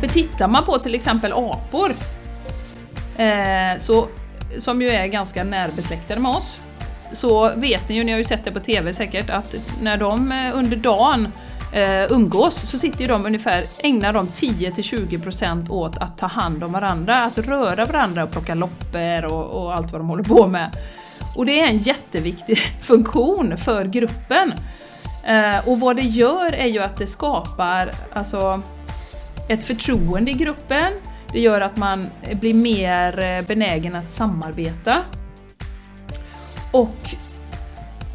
För tittar man på till exempel apor, eh, så, som ju är ganska närbesläktade med oss, så vet ni ju, ni har ju sett det på TV säkert, att när de eh, under dagen eh, umgås så sitter ju de ungefär, ägnar de 10-20% åt att ta hand om varandra, att röra varandra och plocka loppor och, och allt vad de håller på med. Och det är en jätteviktig funktion för gruppen. Eh, och vad det gör är ju att det skapar alltså, ett förtroende i gruppen, det gör att man blir mer eh, benägen att samarbeta. Och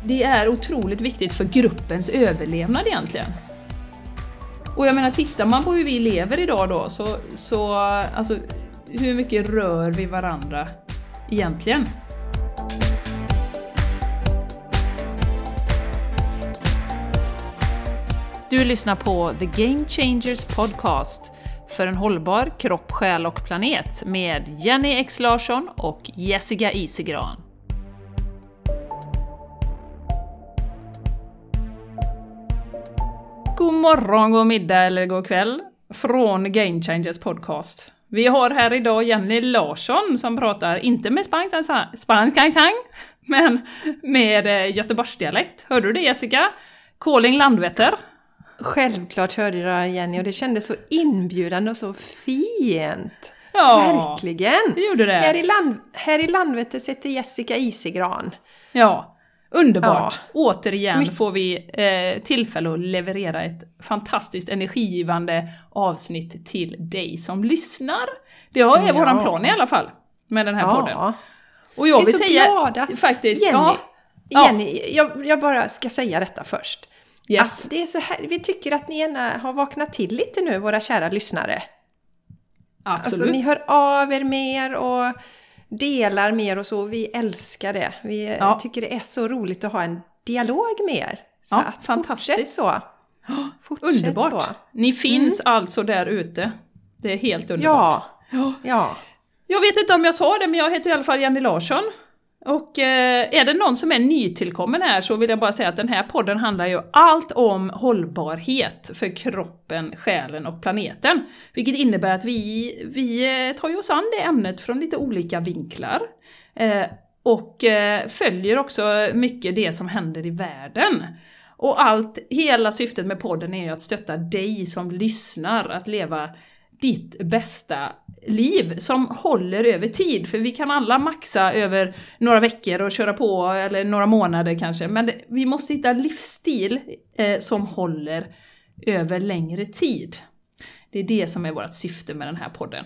det är otroligt viktigt för gruppens överlevnad egentligen. Och jag menar, tittar man på hur vi lever idag då, så, så alltså, hur mycket rör vi varandra egentligen? Du lyssnar på The Game Changers Podcast för en hållbar kropp, själ och planet med Jenny X Larsson och Jessica Isegran. God morgon, god middag eller god kväll från Game Changers Podcast. Vi har här idag Jenny Larsson som pratar, inte med spansk men med eh, göteborgsdialekt. Hörde du det Jessica? Calling Landvetter. Självklart hörde jag Jenny och det kändes så inbjudande och så fint. Ja, Verkligen! det gjorde det. Här i, land, här i Landvetter sitter Jessica Isegran. Ja, underbart! Ja. Återigen My får vi eh, tillfälle att leverera ett fantastiskt energigivande avsnitt till dig som lyssnar. Det är ja. våran plan i alla fall, med den här ja. podden. Och jag vill säga glada. faktiskt... Jenny, ja, Jenny jag, jag bara ska säga detta först. Yes. Att det är så här, vi tycker att ni gärna har vaknat till lite nu, våra kära lyssnare. Absolut. Alltså, ni hör av er mer och delar mer och så. Vi älskar det. Vi ja. tycker det är så roligt att ha en dialog med er. Så ja, att fantastiskt. fortsätt så. Fortsätt underbart! Så. Ni finns mm. alltså där ute. Det är helt underbart. Ja. ja. Jag vet inte om jag sa det, men jag heter i alla fall Jenny Larsson. Och eh, är det någon som är nytillkommen här så vill jag bara säga att den här podden handlar ju allt om hållbarhet för kroppen, själen och planeten. Vilket innebär att vi, vi eh, tar ju oss an det ämnet från lite olika vinklar. Eh, och eh, följer också mycket det som händer i världen. Och allt, hela syftet med podden är ju att stötta dig som lyssnar att leva ditt bästa liv som håller över tid. För vi kan alla maxa över några veckor och köra på, eller några månader kanske. Men det, vi måste hitta livsstil eh, som håller över längre tid. Det är det som är vårt syfte med den här podden.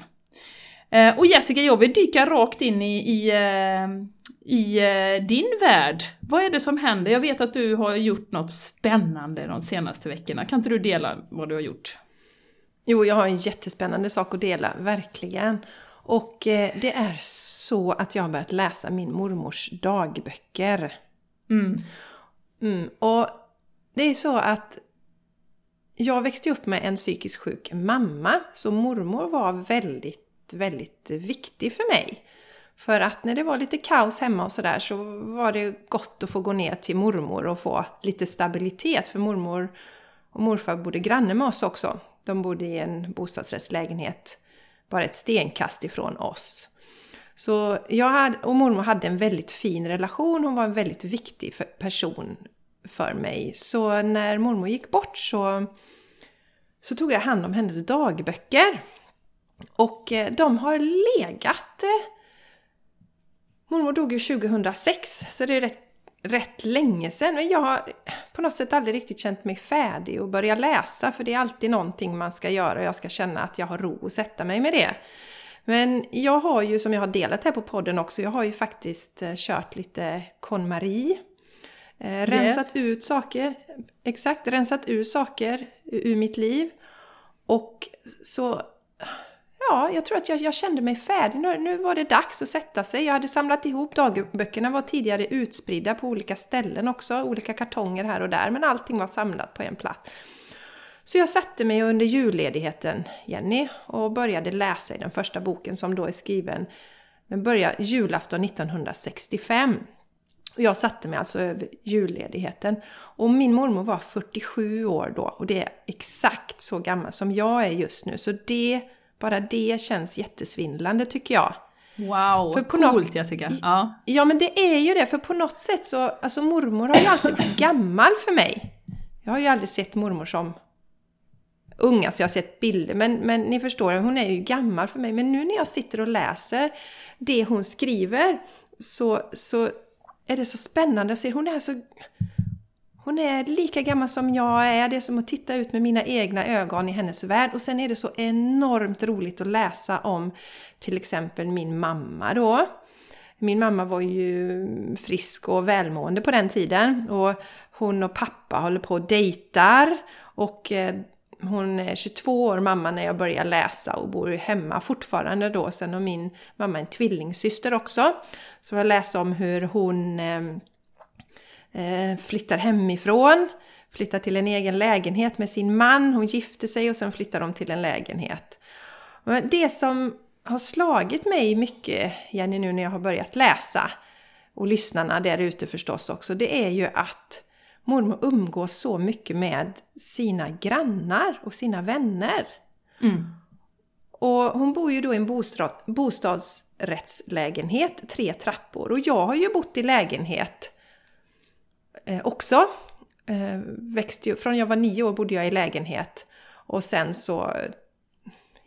Eh, och Jessica, jag vill dyka rakt in i, i, eh, i eh, din värld. Vad är det som händer? Jag vet att du har gjort något spännande de senaste veckorna. Kan inte du dela vad du har gjort? Jo, jag har en jättespännande sak att dela, verkligen. Och eh, det är så att jag har börjat läsa min mormors dagböcker. Mm. Mm, och det är så att jag växte upp med en psykiskt sjuk mamma, så mormor var väldigt, väldigt viktig för mig. För att när det var lite kaos hemma och sådär så var det gott att få gå ner till mormor och få lite stabilitet. För mormor och morfar bodde granne med oss också. De bodde i en bostadsrättslägenhet bara ett stenkast ifrån oss. Så jag hade, och mormor hade en väldigt fin relation, hon var en väldigt viktig för, person för mig. Så när mormor gick bort så, så tog jag hand om hennes dagböcker. Och eh, de har legat... Eh. Mormor dog ju 2006, så det är rätt rätt länge sedan. Men jag har på något sätt aldrig riktigt känt mig färdig och börja läsa. För det är alltid någonting man ska göra och jag ska känna att jag har ro att sätta mig med det. Men jag har ju, som jag har delat här på podden också, jag har ju faktiskt eh, kört lite KonMari. Eh, rensat yes. ut saker, exakt, rensat ut saker ur mitt liv. Och så ja, jag tror att jag, jag kände mig färdig. Nu, nu, var det dags att sätta sig. Jag hade samlat ihop dagböckerna, var tidigare utspridda på olika ställen också, olika kartonger här och där, men allting var samlat på en plats. Så jag satte mig under julledigheten, Jenny, och började läsa i den första boken som då är skriven, den börjar julafton 1965. Och jag satte mig alltså över julledigheten. Och min mormor var 47 år då och det är exakt så gammal som jag är just nu. Så det, bara det känns jättesvindlande tycker jag. Wow, för på coolt något, Jessica! Ja. ja men det är ju det, för på något sätt så, alltså mormor har ju alltid varit gammal för mig. Jag har ju aldrig sett mormor som ung, alltså jag har sett bilder, men, men ni förstår, hon är ju gammal för mig. Men nu när jag sitter och läser det hon skriver så, så är det så spännande att se. Hon är så... Hon är lika gammal som jag är. Det är som att titta ut med mina egna ögon i hennes värld. Och sen är det så enormt roligt att läsa om till exempel min mamma då. Min mamma var ju frisk och välmående på den tiden. Och hon och pappa håller på och dejtar. Och eh, hon är 22 år mamma när jag börjar läsa och bor hemma fortfarande då. Sen har min mamma en tvillingsyster också. Så jag läser om hur hon eh, flyttar hemifrån, flyttar till en egen lägenhet med sin man. Hon gifter sig och sen flyttar de till en lägenhet. Det som har slagit mig mycket, Jenny, nu när jag har börjat läsa och lyssnarna där ute förstås också, det är ju att mormor umgås så mycket med sina grannar och sina vänner. Mm. Och hon bor ju då i en bostad, bostadsrättslägenhet, tre trappor. Och jag har ju bott i lägenhet eh, också. Eh, växte ju, från jag var nio år bodde jag i lägenhet. Och sen så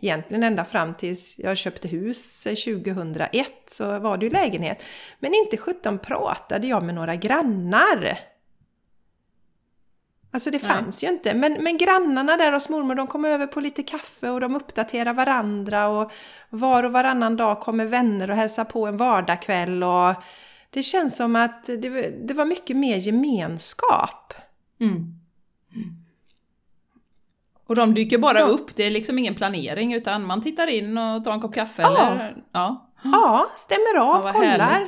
egentligen ända fram tills jag köpte hus 2001 så var det ju lägenhet. Men inte sjutton pratade jag med några grannar. Alltså det fanns Nej. ju inte. Men, men grannarna där hos mormor, de kom över på lite kaffe och de uppdaterar varandra och var och varannan dag kommer vänner och hälsar på en vardagkväll och det känns som att det, det var mycket mer gemenskap. Mm. Mm. Och de dyker bara ja. upp, det är liksom ingen planering utan man tittar in och tar en kopp kaffe ja. eller... Ja, ja stämmer av, ja, kollar.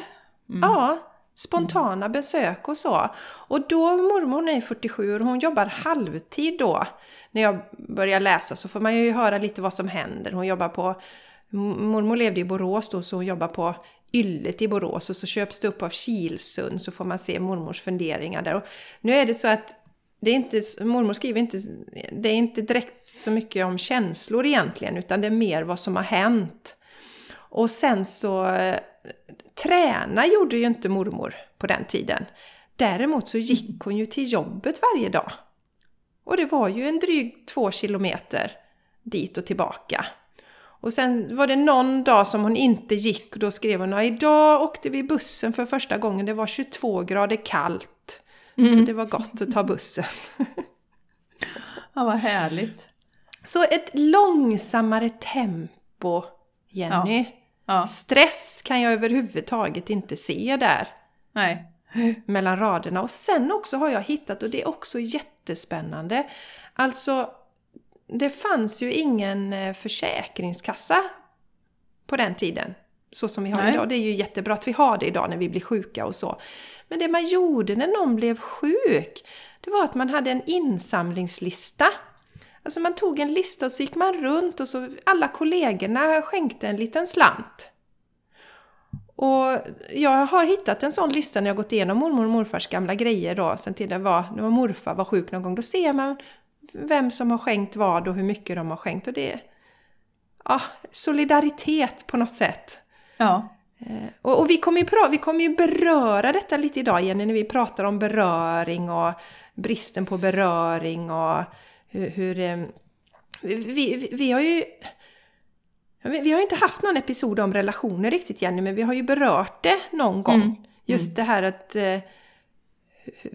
Mm. Ja, spontana besök och så. Och då, mormor är 47 och hon jobbar halvtid då. När jag börjar läsa så får man ju höra lite vad som händer. Hon jobbar på Mormor levde i Borås då, så hon jobbar på Yllet i Borås och så köps det upp av Kilsund så får man se mormors funderingar där. Och nu är det så att det är inte, mormor skriver inte, det är inte direkt så mycket om känslor egentligen utan det är mer vad som har hänt. Och sen så eh, träna gjorde ju inte mormor på den tiden. Däremot så gick hon ju till jobbet varje dag. Och det var ju en dryg två kilometer dit och tillbaka. Och sen var det någon dag som hon inte gick och då skrev hon att idag åkte vi bussen för första gången. Det var 22 grader kallt. Mm. Så det var gott att ta bussen. ja, vad härligt. Så ett långsammare tempo, Jenny. Ja. Ja. Stress kan jag överhuvudtaget inte se där. Nej. Mellan raderna. Och sen också har jag hittat, och det är också jättespännande, alltså det fanns ju ingen eh, försäkringskassa på den tiden. Så som vi har Nej. idag. Det är ju jättebra att vi har det idag när vi blir sjuka och så. Men det man gjorde när någon blev sjuk, det var att man hade en insamlingslista Alltså man tog en lista och så gick man runt och så alla kollegorna skänkte en liten slant. Och jag har hittat en sån lista när jag gått igenom mormor och morfars gamla grejer då, sen tiden var, när morfar var sjuk någon gång. Då ser man vem som har skänkt vad och hur mycket de har skänkt. Och det är ja, solidaritet på något sätt. Ja. Eh, och, och, vi, kommer ju vi kommer ju beröra detta lite idag Jenny, när vi pratar om beröring och bristen på beröring och hur, hur eh, vi, vi, har ju vi har inte haft någon episod om relationer riktigt Jenny, men vi har ju berört det någon gång. Mm. Just mm. det här att eh,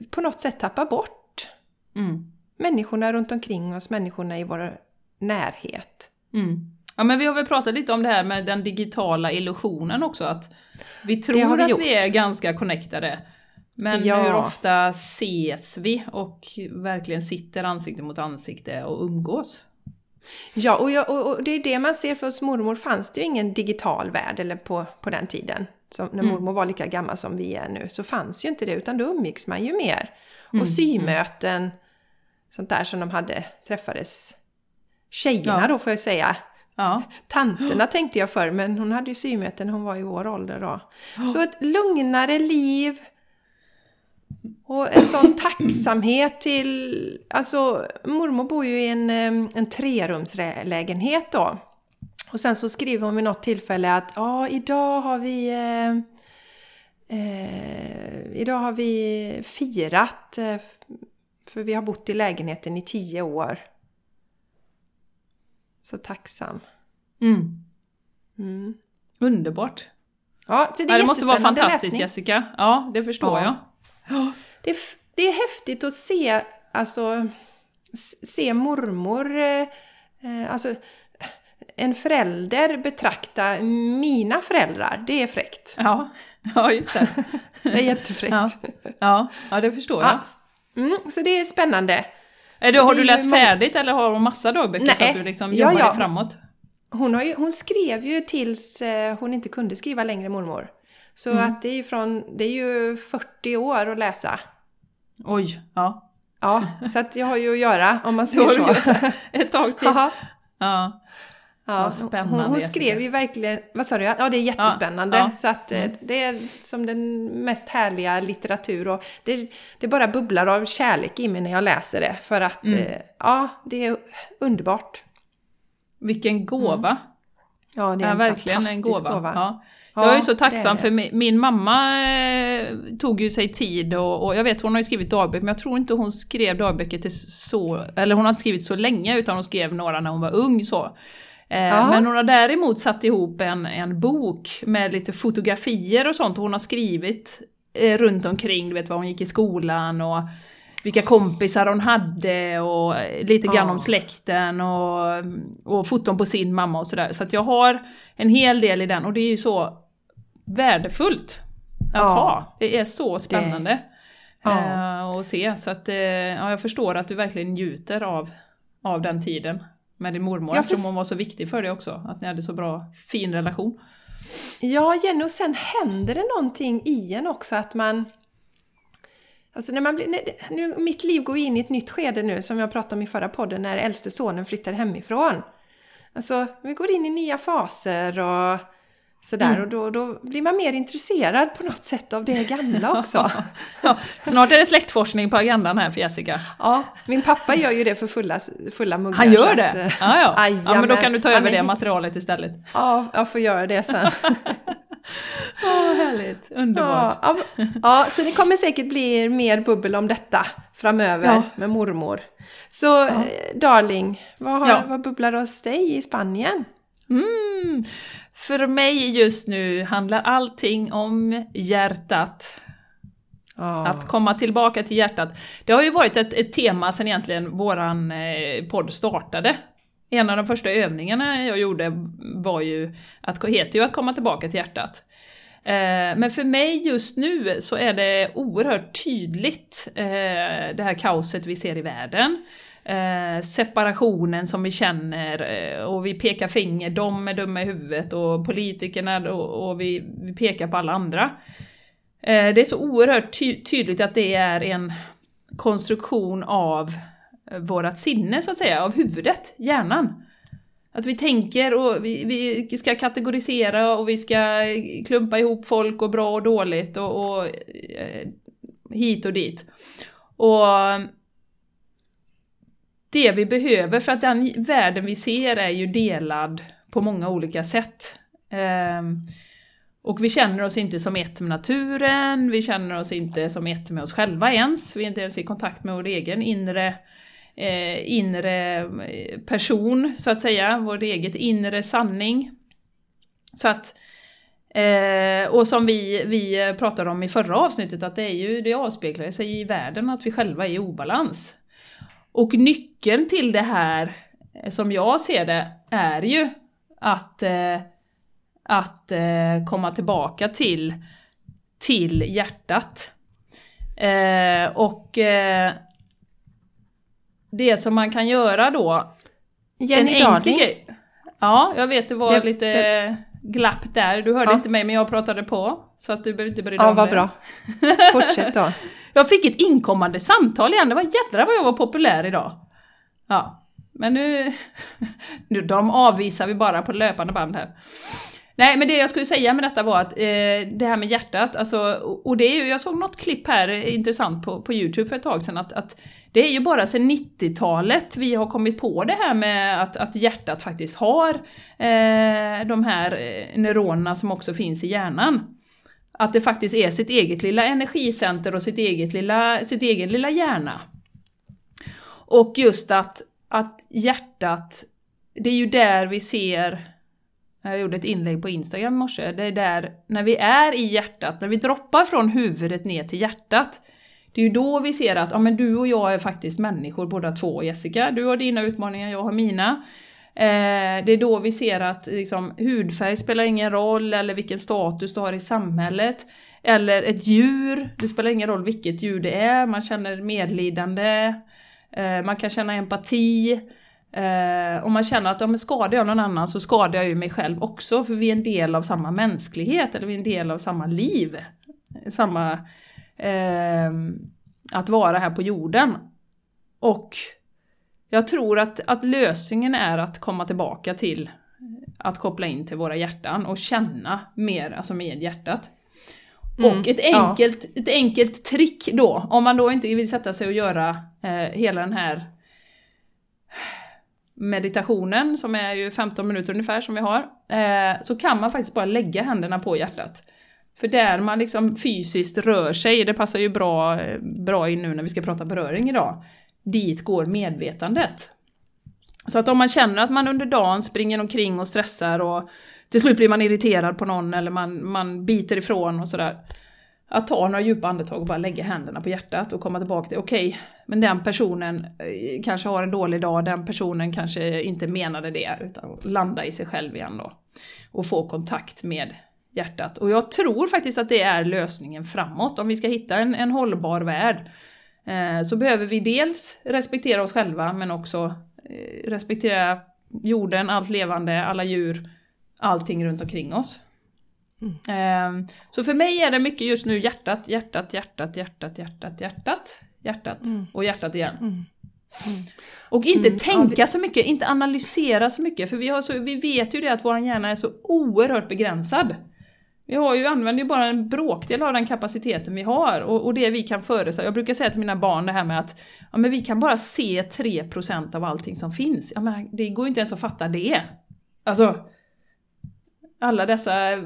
på något sätt tappa bort mm. Människorna runt omkring oss, människorna i vår närhet. Mm. Ja men vi har väl pratat lite om det här med den digitala illusionen också, att vi tror vi att gjort. vi är ganska connectade. Men ja. hur ofta ses vi och verkligen sitter ansikte mot ansikte och umgås? Ja, och, jag, och, och, det är det man ser för oss mormor fanns det ju ingen digital värld eller på, på den tiden. Som när mm. mormor var lika gammal som vi är nu så fanns ju inte det utan då umgicks man ju mer. Mm. Och symöten, sånt där som de hade, träffades. Tjejerna ja. då får jag säga. Ja. Tanterna tänkte jag för men hon hade ju symöten när hon var i vår ålder då. Så ett lugnare liv, Och en sån tacksamhet till... Alltså, mormor bor ju i en, en trerumslägenhet då. Och sen så skriver hon vid något tillfälle att ja, idag har vi... Eh, eh, idag har vi firat. Eh, för vi har bott i lägenheten i tio år. Så tacksam. Mm. Mm. Underbart! Ja, så det, är ja, det måste vara fantastiskt läsning. Jessica. Ja, det förstår ja. jag. Det, är, det är häftigt att se, alltså, se mormor, eh, alltså en förälder betrakta mina föräldrar, det är fräckt. Ja, ja just det. det är jättefräckt. Ja, ja, ja det förstår jag. Mm, så det är spännande. Är du, har du läst färdigt eller har hon massa dagböcker Nej. så att du liksom jobbar ja, ja. framåt? Hon, har ju, hon skrev ju tills eh, hon inte kunde skriva längre, mormor. Så mm. att det är ju från, det är ju 40 år att läsa. Oj, ja. Ja, så att jag har ju att göra om man säger så. Ett tag till. Aha. Ja. Ja, spännande, hon, hon skrev ju verkligen, vad sa du? Ja, det är jättespännande. Ja, ja. Så att eh, mm. det är som den mest härliga litteratur och det, det bara bubblar av kärlek i mig när jag läser det. För att, mm. Eh, ja, det är underbart. Vilken gåva! Mm. Ja, det är en verkligen en gåva. gåva. Ja. jag är så tacksam för min, min mamma eh, tog ju sig tid och, och, jag vet hon har ju skrivit dagböcker men jag tror inte hon skrev dagböcker till så, eller hon har inte skrivit så länge utan hon skrev några när hon var ung så. Eh, ja. Men hon har däremot satt ihop en, en bok med lite fotografier och sånt hon har skrivit eh, runt omkring, du vet var hon gick i skolan och vilka kompisar hon hade och lite grann ja. om släkten och, och foton på sin mamma och sådär. Så att jag har en hel del i den och det är ju så värdefullt att ja. ha. Det är så spännande det... ja. att se. Så att ja, jag förstår att du verkligen njuter av, av den tiden med din mormor ja, för... eftersom hon var så viktig för dig också. Att ni hade så bra, fin relation. Ja, Jenny, och sen händer det någonting i en också att man... Alltså när man blir, nu, mitt liv går in i ett nytt skede nu, som jag pratade om i förra podden, när äldste sonen flyttar hemifrån. Alltså, vi går in i nya faser och Sådär, mm. och då, då blir man mer intresserad på något sätt av det gamla också. ja, snart är det släktforskning på agendan här för Jessica. Ja, min pappa gör ju det för fulla, fulla muggar. Han gör det? Att, ja, ja. Aj, ja, men då kan du ta över är... det materialet istället. Ja, jag får göra det sen. Åh, oh, härligt. Underbart. Ja, ja, så det kommer säkert bli mer bubbel om detta framöver ja. med mormor. Så, ja. Eh, darling, vad, har, vad bubblar hos dig i Spanien? Mm. För mig just nu handlar allting om hjärtat. Oh. Att komma tillbaka till hjärtat. Det har ju varit ett, ett tema sedan egentligen våran eh, podd startade. En av de första övningarna jag gjorde var ju att, heter ju att komma tillbaka till hjärtat. Eh, men för mig just nu så är det oerhört tydligt eh, det här kaoset vi ser i världen eh, separationen som vi känner eh, och vi pekar finger, de är dumma i huvudet och politikerna och, och vi, vi, pekar på alla andra. Eh, det är så oerhört ty tydligt att det är en konstruktion av vårat sinne så att säga, av huvudet, hjärnan. Att vi tänker och vi, vi, ska kategorisera och vi ska klumpa ihop folk och bra och dåligt och, och eh, hit och dit. Och det vi behöver, för att den världen vi ser är ju delad på många olika sätt. Ehm, och vi känner oss inte som ett med naturen, vi känner oss inte som ett med oss själva ens, vi är inte ens i kontakt med vår egen inre, eh, inre eh, person, så att säga, vår eget inre sanning. Så att, eh, och som vi, vi pratade om i förra avsnittet, att det, är ju, det avspeglar sig i världen att vi själva är i obalans. Och nyckeln till det här, eh, som jag ser det, är ju att, eh, att eh, komma tillbaka till, till hjärtat. Eh, och eh, det som man kan göra då... Jenny Darling. Ja, jag vet det var det, lite det, glapp där. Du hörde ja. inte mig men jag pratade på. Så att du behöver inte bry dig ja, om det. Ja, vad bra. Fortsätt då. Jag fick ett inkommande samtal igen, det var jädrar vad jag var populär idag. Ja, men nu... nu de avvisar vi bara på löpande band här. Nej, men det jag skulle säga med detta var att eh, det här med hjärtat, alltså, och det är ju, jag såg något klipp här eh, intressant på, på Youtube för ett tag sedan, att, att det är ju bara sedan 90-talet vi har kommit på det här med att, att hjärtat faktiskt har eh, de här eh, neuronerna som också finns i hjärnan. Att det faktiskt är sitt eget lilla energicenter och sitt eget lilla, sitt egen lilla hjärna. Och just att, att hjärtat, det är ju där vi ser jag gjorde ett inlägg på Instagram i morse, det är där, när vi är i hjärtat, när vi droppar från huvudet ner till hjärtat, det är ju då vi ser att ja, men du och jag är faktiskt människor båda två, Jessica. Du har dina utmaningar, jag har mina. Eh, det är då vi ser att liksom, hudfärg spelar ingen roll, eller vilken status du har i samhället. Eller ett djur, det spelar ingen roll vilket djur det är, man känner medlidande, eh, man kan känna empati. Eh, och man känner att om skadar jag någon annan så skadar jag ju mig själv också, för vi är en del av samma mänsklighet, eller vi är en del av samma liv. Samma... Eh, att vara här på jorden. Och jag tror att, att lösningen är att komma tillbaka till att koppla in till våra hjärtan och känna mer, alltså med hjärtat. Mm, och ett enkelt, ja. ett enkelt trick då, om man då inte vill sätta sig och göra eh, hela den här meditationen, som är ju 15 minuter ungefär som vi har, eh, så kan man faktiskt bara lägga händerna på hjärtat. För där man liksom fysiskt rör sig, det passar ju bra, bra in nu när vi ska prata beröring idag, dit går medvetandet. Så att om man känner att man under dagen springer omkring och stressar och till slut blir man irriterad på någon eller man, man biter ifrån och sådär. Att ta några djupa andetag och bara lägga händerna på hjärtat och komma tillbaka till, okej, okay, men den personen eh, kanske har en dålig dag, den personen kanske inte menade det, utan landa i sig själv igen då. Och få kontakt med hjärtat. Och jag tror faktiskt att det är lösningen framåt. Om vi ska hitta en, en hållbar värld eh, så behöver vi dels respektera oss själva men också eh, respektera jorden, allt levande, alla djur, allting runt omkring oss. Mm. Eh, så för mig är det mycket just nu hjärtat, hjärtat, hjärtat, hjärtat, hjärtat, hjärtat, hjärtat mm. och hjärtat igen. Mm. Mm. Och inte mm. tänka så mycket, inte analysera så mycket, för vi, har så, vi vet ju det att vår hjärna är så oerhört begränsad. Vi har ju, använder ju bara en bråkdel av den kapaciteten vi har och, och det vi kan föreställa. Jag brukar säga till mina barn det här med att ja, men vi kan bara se 3% av allting som finns. Ja, men det går ju inte ens att fatta det. Alltså, alla dessa eh,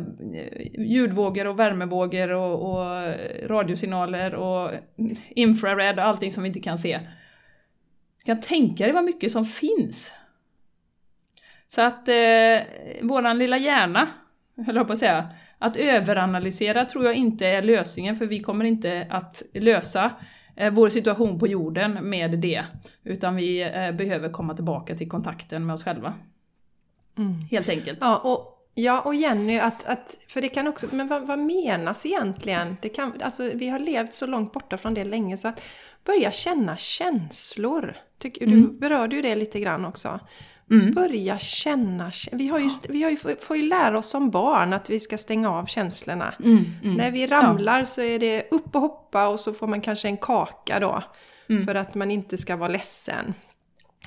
ljudvågor och värmevågor och, och radiosignaler och infrared och allting som vi inte kan se. Du kan tänka dig vad mycket som finns. Så att eh, våran lilla hjärna, höll jag på att säga, att överanalysera tror jag inte är lösningen, för vi kommer inte att lösa eh, vår situation på jorden med det, utan vi eh, behöver komma tillbaka till kontakten med oss själva. Mm. Helt enkelt. Ja, och Ja, och Jenny, att, att, för det kan också, men vad, vad menas egentligen? Det kan, alltså, vi har levt så långt borta från det länge så att börja känna känslor. Tyck, mm. Du berörde ju det lite grann också. Mm. Börja känna. Vi, har ju, vi har ju, får ju lära oss som barn att vi ska stänga av känslorna. Mm, mm. När vi ramlar ja. så är det upp och hoppa och så får man kanske en kaka då. Mm. För att man inte ska vara ledsen.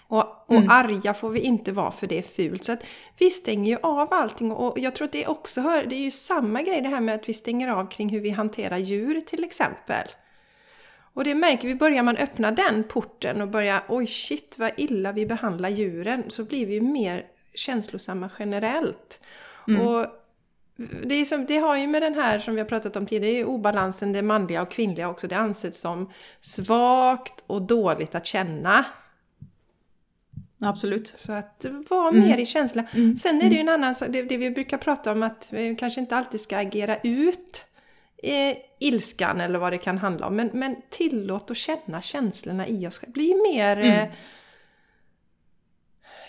Och, och mm. arga får vi inte vara för det är fult. Så att vi stänger ju av allting och jag tror att det också hör, det är ju samma grej det här med att vi stänger av kring hur vi hanterar djur till exempel. Och det märker vi, börjar man öppna den porten och börja oj shit vad illa vi behandlar djuren så blir vi mer känslosamma generellt. Mm. Och det, är som, det har ju med den här som vi har pratat om tidigare, det är obalansen det manliga och kvinnliga också. Det anses som svagt och dåligt att känna. Absolut. Så att vara mm. mer i känsla. Mm. Sen är det ju en annan sak, det, det vi brukar prata om att vi kanske inte alltid ska agera ut eh, ilskan eller vad det kan handla om. Men, men tillåt att känna känslorna i oss Bli mer mm. eh,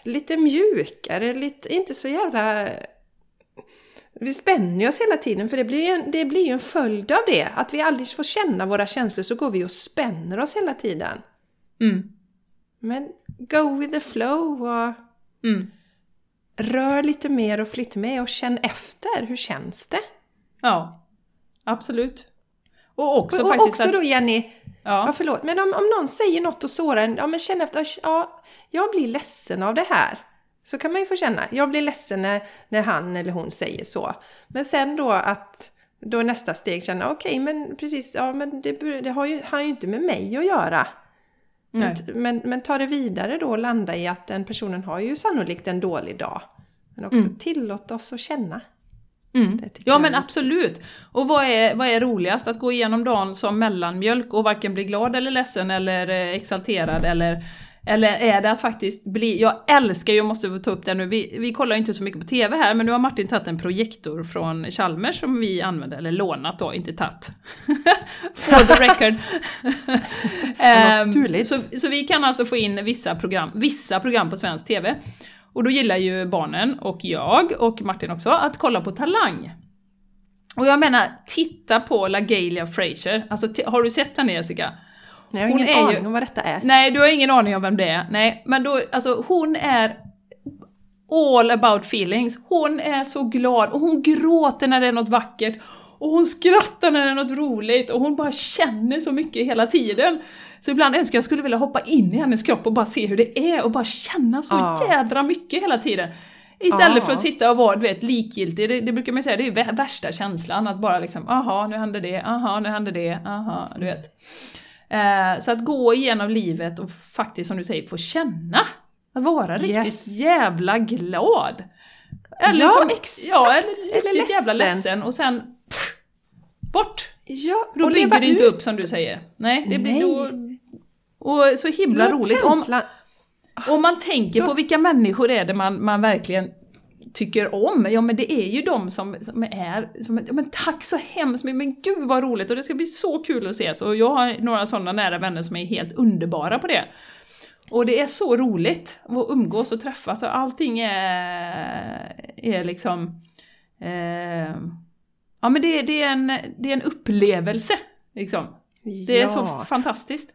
lite mjukare, lite, inte så jävla... Vi spänner oss hela tiden för det blir, en, det blir ju en följd av det. Att vi aldrig får känna våra känslor så går vi och spänner oss hela tiden. Mm. Men go with the flow och mm. rör lite mer och flytt med och känn efter. Hur känns det? Ja. Absolut. Och också och, faktiskt också att... då Jenny, ja. ja förlåt, men om, om någon säger något och sårar en, ja men känn efter, ja, jag blir ledsen av det här. Så kan man ju få känna. Jag blir ledsen när, när han eller hon säger så. Men sen då att då nästa steg känna, okej okay, men precis, ja men det, det har, ju, har ju inte med mig att göra. Men, men, men, ta det vidare då och landa i att den personen har ju sannolikt en dålig dag. Men också mm. tillåt oss att känna. Mm. Ja men absolut! Och vad är, vad är roligast? Att gå igenom dagen som mellanmjölk och varken bli glad eller ledsen eller eh, exalterad eller eller är det att faktiskt bli... Jag älskar ju, jag måste ta upp det nu, vi, vi kollar inte så mycket på TV här, men nu har Martin tagit en projektor från Chalmers som vi använder, eller lånat då, inte tagit. For the record. um, så, så vi kan alltså få in vissa program, vissa program på svensk TV. Och då gillar ju barnen, och jag, och Martin också, att kolla på Talang. Och jag menar, titta på LaGalia Fraser. Alltså, har du sett henne Jessica? Nej, jag har ingen aning ju, om vad detta är. Nej, du har ingen aning om vem det är. Nej, men då, alltså hon är all about feelings. Hon är så glad och hon gråter när det är något vackert. Och hon skrattar när det är något roligt och hon bara känner så mycket hela tiden. Så ibland önskar jag skulle vilja hoppa in i hennes kropp och bara se hur det är och bara känna så ah. jädra mycket hela tiden. Istället ah. för att sitta och vara du vet, likgiltig, det, det brukar man säga, det är ju värsta känslan att bara liksom aha, nu händer det, aha, nu händer det, aha, du vet. Eh, så att gå igenom livet och faktiskt som du säger få känna. Att vara riktigt yes. jävla glad. Eller ja, som, exakt! Ja, eller riktigt eller jävla ledsen och sen bort! Ja, då bygger det inte upp som du säger. Nej, det blir då... Och så himla roligt. Om, om man tänker på vilka människor är det man, man verkligen tycker om, ja men det är ju de som, som är, som, ja, men tack så hemskt mycket, men gud vad roligt. Och det ska bli så kul att ses. Och jag har några sådana nära vänner som är helt underbara på det. Och det är så roligt att umgås och träffas. Och allting är, är liksom... Eh, ja men det, det, är en, det är en upplevelse, liksom. Det är ja. så fantastiskt.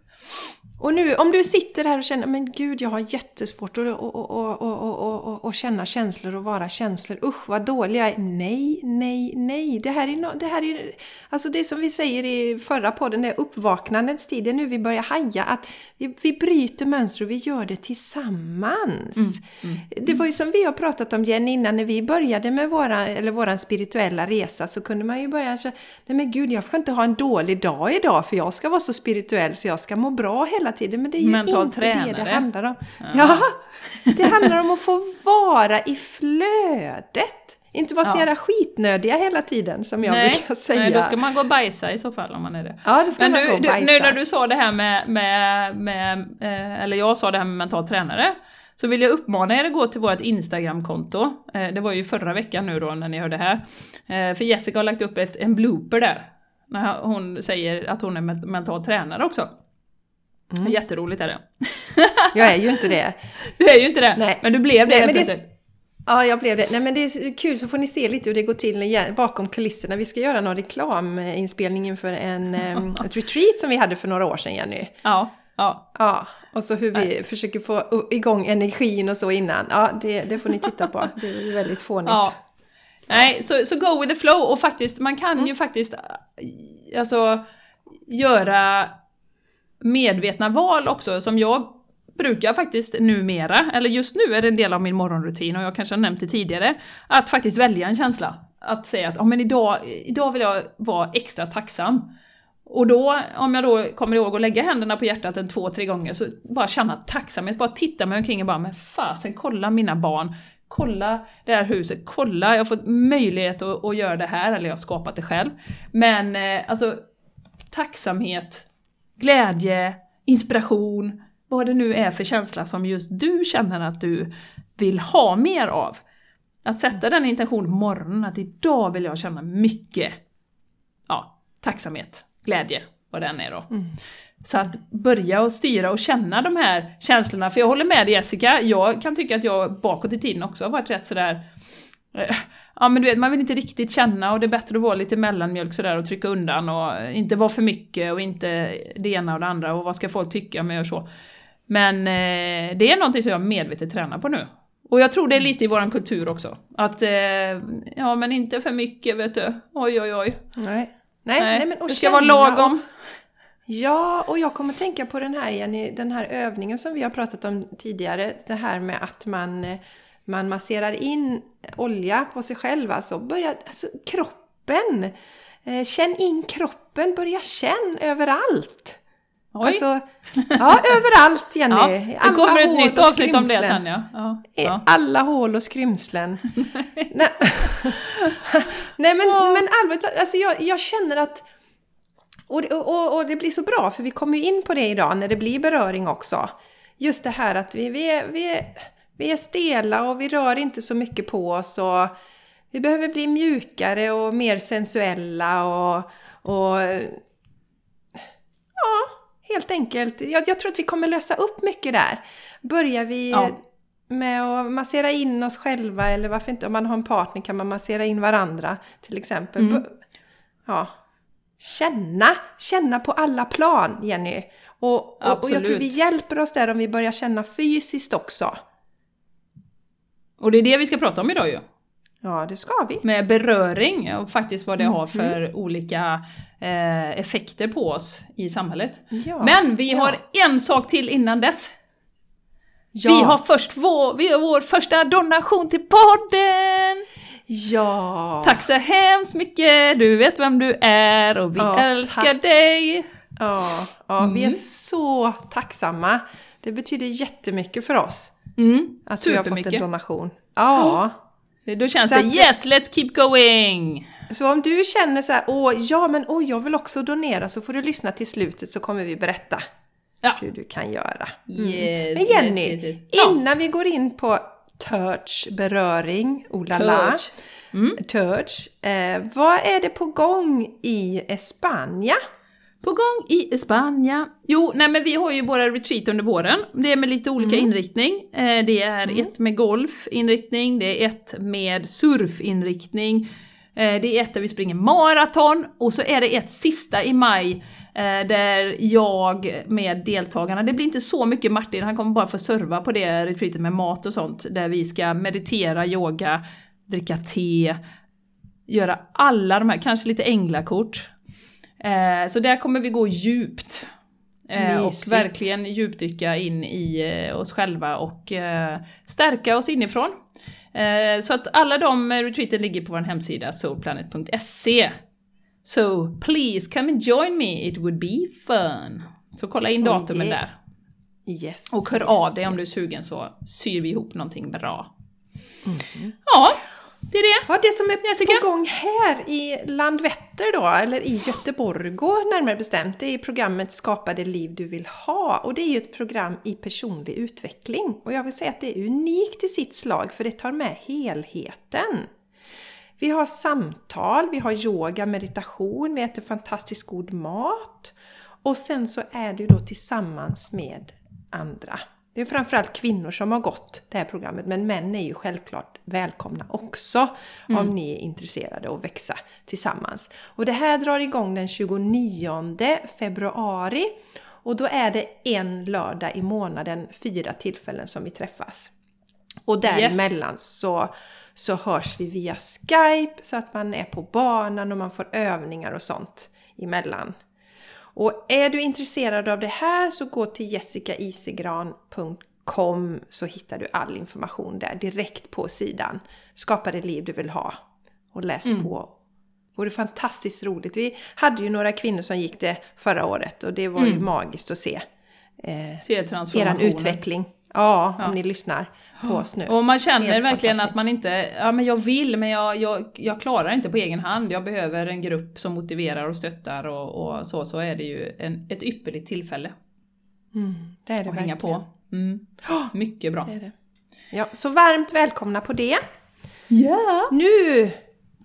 Och nu om du sitter här och känner men gud jag har jättesvårt att och, och, och, och, känna känslor och vara känslor. Usch vad dålig jag är. Nej, nej, nej. Det här är, no, det här är alltså det som vi säger i förra podden, det är uppvaknandets tid. Det är nu vi börjar haja att vi, vi bryter mönster och vi gör det tillsammans. Mm, mm, det var ju som vi har pratat om Jenny innan, när vi började med våra, eller våran spirituella resa så kunde man ju börja säga nej men gud jag får inte ha en dålig dag idag för jag ska vara så spirituell så jag ska må bra hela tiden. Men det är ju Mental inte tränare. det det handlar om. Ja. ja, det handlar om att få vara i flödet. Inte vara så jävla skitnödiga hela tiden som jag nej, brukar säga. Nej, då ska man gå och bajsa i så fall om man är det. Ja, det ska Men man nu, gå och bajsa. Nu när du sa det här med, med, med eh, eller jag sa det här med mental tränare, så vill jag uppmana er att gå till vårt Instagramkonto. Eh, det var ju förra veckan nu då när ni hörde det här. Eh, för Jessica har lagt upp ett, en blooper där. När hon säger att hon är mental tränare också. Mm. Jätteroligt är det. jag är ju inte det. Du är ju inte det, Nej. men du blev det Nej, helt plötsligt. Ja, jag blev det. Nej, men det är kul så får ni se lite hur det går till bakom kulisserna. Vi ska göra någon reklaminspelning inför en, ett retreat som vi hade för några år sedan, Jenny. Ja. Ja. ja. Och så hur vi Nej. försöker få igång energin och så innan. Ja, det, det får ni titta på. Det är väldigt fånigt. Ja. Nej, så, så go with the flow. Och faktiskt, man kan mm. ju faktiskt alltså, göra medvetna val också, som jag brukar faktiskt numera, eller just nu är det en del av min morgonrutin och jag kanske har nämnt det tidigare, att faktiskt välja en känsla. Att säga att oh, men idag, idag vill jag vara extra tacksam. Och då, om jag då kommer ihåg att lägga händerna på hjärtat en två, tre gånger, så bara känna tacksamhet, bara titta mig omkring och bara men fasen, kolla mina barn, kolla det här huset, kolla, jag har fått möjlighet att, att göra det här, eller jag har skapat det själv. Men eh, alltså, tacksamhet, glädje, inspiration, vad det nu är för känsla som just du känner att du vill ha mer av. Att sätta den intentionen på morgonen, att idag vill jag känna mycket ja, tacksamhet, glädje, vad den är då. Mm. Så att börja och styra och känna de här känslorna, för jag håller med dig Jessica, jag kan tycka att jag bakåt i tiden också har varit rätt sådär eh, Ja men du vet, man vill inte riktigt känna och det är bättre att vara lite mellanmjölk sådär och trycka undan och inte vara för mycket och inte det ena och det andra och vad ska folk tycka om jag gör så. Men eh, det är någonting som jag medvetet tränar på nu. Och jag tror det är lite i våran kultur också. Att, eh, ja men inte för mycket vet du. Oj oj oj. Nej. Nej, nej, nej men och Det ska vara lagom. Och, ja, och jag kommer tänka på den här, Jenny, den här övningen som vi har pratat om tidigare. Det här med att man eh, man masserar in olja på sig själv, alltså, börja, alltså kroppen. Eh, känn in kroppen, börja känn överallt. Oj. Alltså, ja, överallt Jenny. ja, det Alla kommer ett nytt avsnitt om det sen ja. ja, I ja. Alla hål och skrymslen. Nej, Nej men, men allvarligt alltså jag, jag känner att... Och, och, och det blir så bra, för vi kommer ju in på det idag när det blir beröring också. Just det här att vi, vi, vi, är, vi är stela och vi rör inte så mycket på oss. Och vi behöver bli mjukare och mer sensuella och... och ja, helt enkelt. Jag, jag tror att vi kommer lösa upp mycket där. Börjar vi Ja. med att massera in oss själva eller varför inte, om man har en partner kan man massera in varandra till exempel. Mm. Ja. Känna, känna på alla plan Jenny. Och, och, och jag tror vi hjälper oss där om vi börjar känna fysiskt också. Och det är det vi ska prata om idag ju. Ja, det ska vi. Med beröring och faktiskt vad det Mm. har för olika eh, effekter på oss i samhället. Ja, Men vi ja. har en sak till innan dess. Ja, Vi har först vår, vi har vår första donation till podden! ja. Tack så hemskt mycket! Du vet vem du är och vi älskar tack. dig! Ja, ja vi är Mm. så tacksamma. Det betyder jättemycket för oss Mm, att vi har fått en donation. Ja. Då känns Så det att- yes, let's keep going! Så om du känner så här, åh, ja men åh, jag vill också donera, så får du lyssna till slutet så kommer vi berätta Ja. hur du kan göra. Mm. Yes, Men Jenny, yes, yes, yes. Ja. innan vi går in på touch, beröring, oh la la, Touch. Mm. touch, eh, vad är det på gång i Espanja? På gång i Spanien. Jo, nej men vi har ju våra retreat under våren. Det är med lite olika Mm. inriktning. Eh, det är ett med golfinriktning, det är ett med surfinriktning, eh, det är ett där vi springer maraton och så är det ett sista i maj eh, där jag med deltagarna, det blir inte så mycket Martin, han kommer bara få serva på det retreatet med mat och sånt, där vi ska meditera, yoga, dricka te, göra alla de här, kanske lite änglakort. Eh, så där kommer vi gå djupt. Eh, och verkligen djupdyka in i eh, oss själva och eh, stärka oss inifrån. Eh, så att alla de retreaten ligger på vår hemsida soulplanet.se. So please come and join me, it would be fun. Så kolla in datumen yeah. där. Yes. Och hör yes, av dig om yes. du är sugen så syr vi ihop någonting bra. Mhm. Ja, det är det. Ja, det som är Jessica? på gång här i Landvetter då, eller i Göteborg närmare bestämt, det är programmet Skapa det liv du vill ha. Och det är ju ett program i personlig utveckling. Och jag vill säga att det är unikt i sitt slag, för det tar med helheten. Vi har samtal, vi har yoga, meditation, vi äter fantastiskt god mat. Och sen så är det ju då tillsammans med andra. Det är framförallt kvinnor som har gått det här programmet, men män är ju självklart välkomna också om ni är intresserade att växa tillsammans. Och det här drar igång den 29 februari och då är det en lördag i månaden, fyra tillfällen som vi träffas. Och däremellan så, så hörs vi via Skype så att man är på banan och man får övningar och sånt emellan. Och är du intresserad av det här så gå till jessicaisigran.com så hittar du all information där direkt på sidan. Skapa det liv du vill ha. Och läs på. Det vore fantastiskt roligt. Vi hade ju några kvinnor som gick det förra året och det var ju magiskt att se eh, Se eran utveckling. Ja, om ni lyssnar på oss nu. Och man känner verkligen att man inte, ja men jag vill men jag, jag, jag klarar inte på egen hand. Jag behöver en grupp som motiverar och stöttar och, och så, så är det ju en, ett ypperligt tillfälle Mm, det är det hänga verkligen. på. Mm. Mycket bra. Det det. Ja, så varmt välkomna på det. Ja! Nu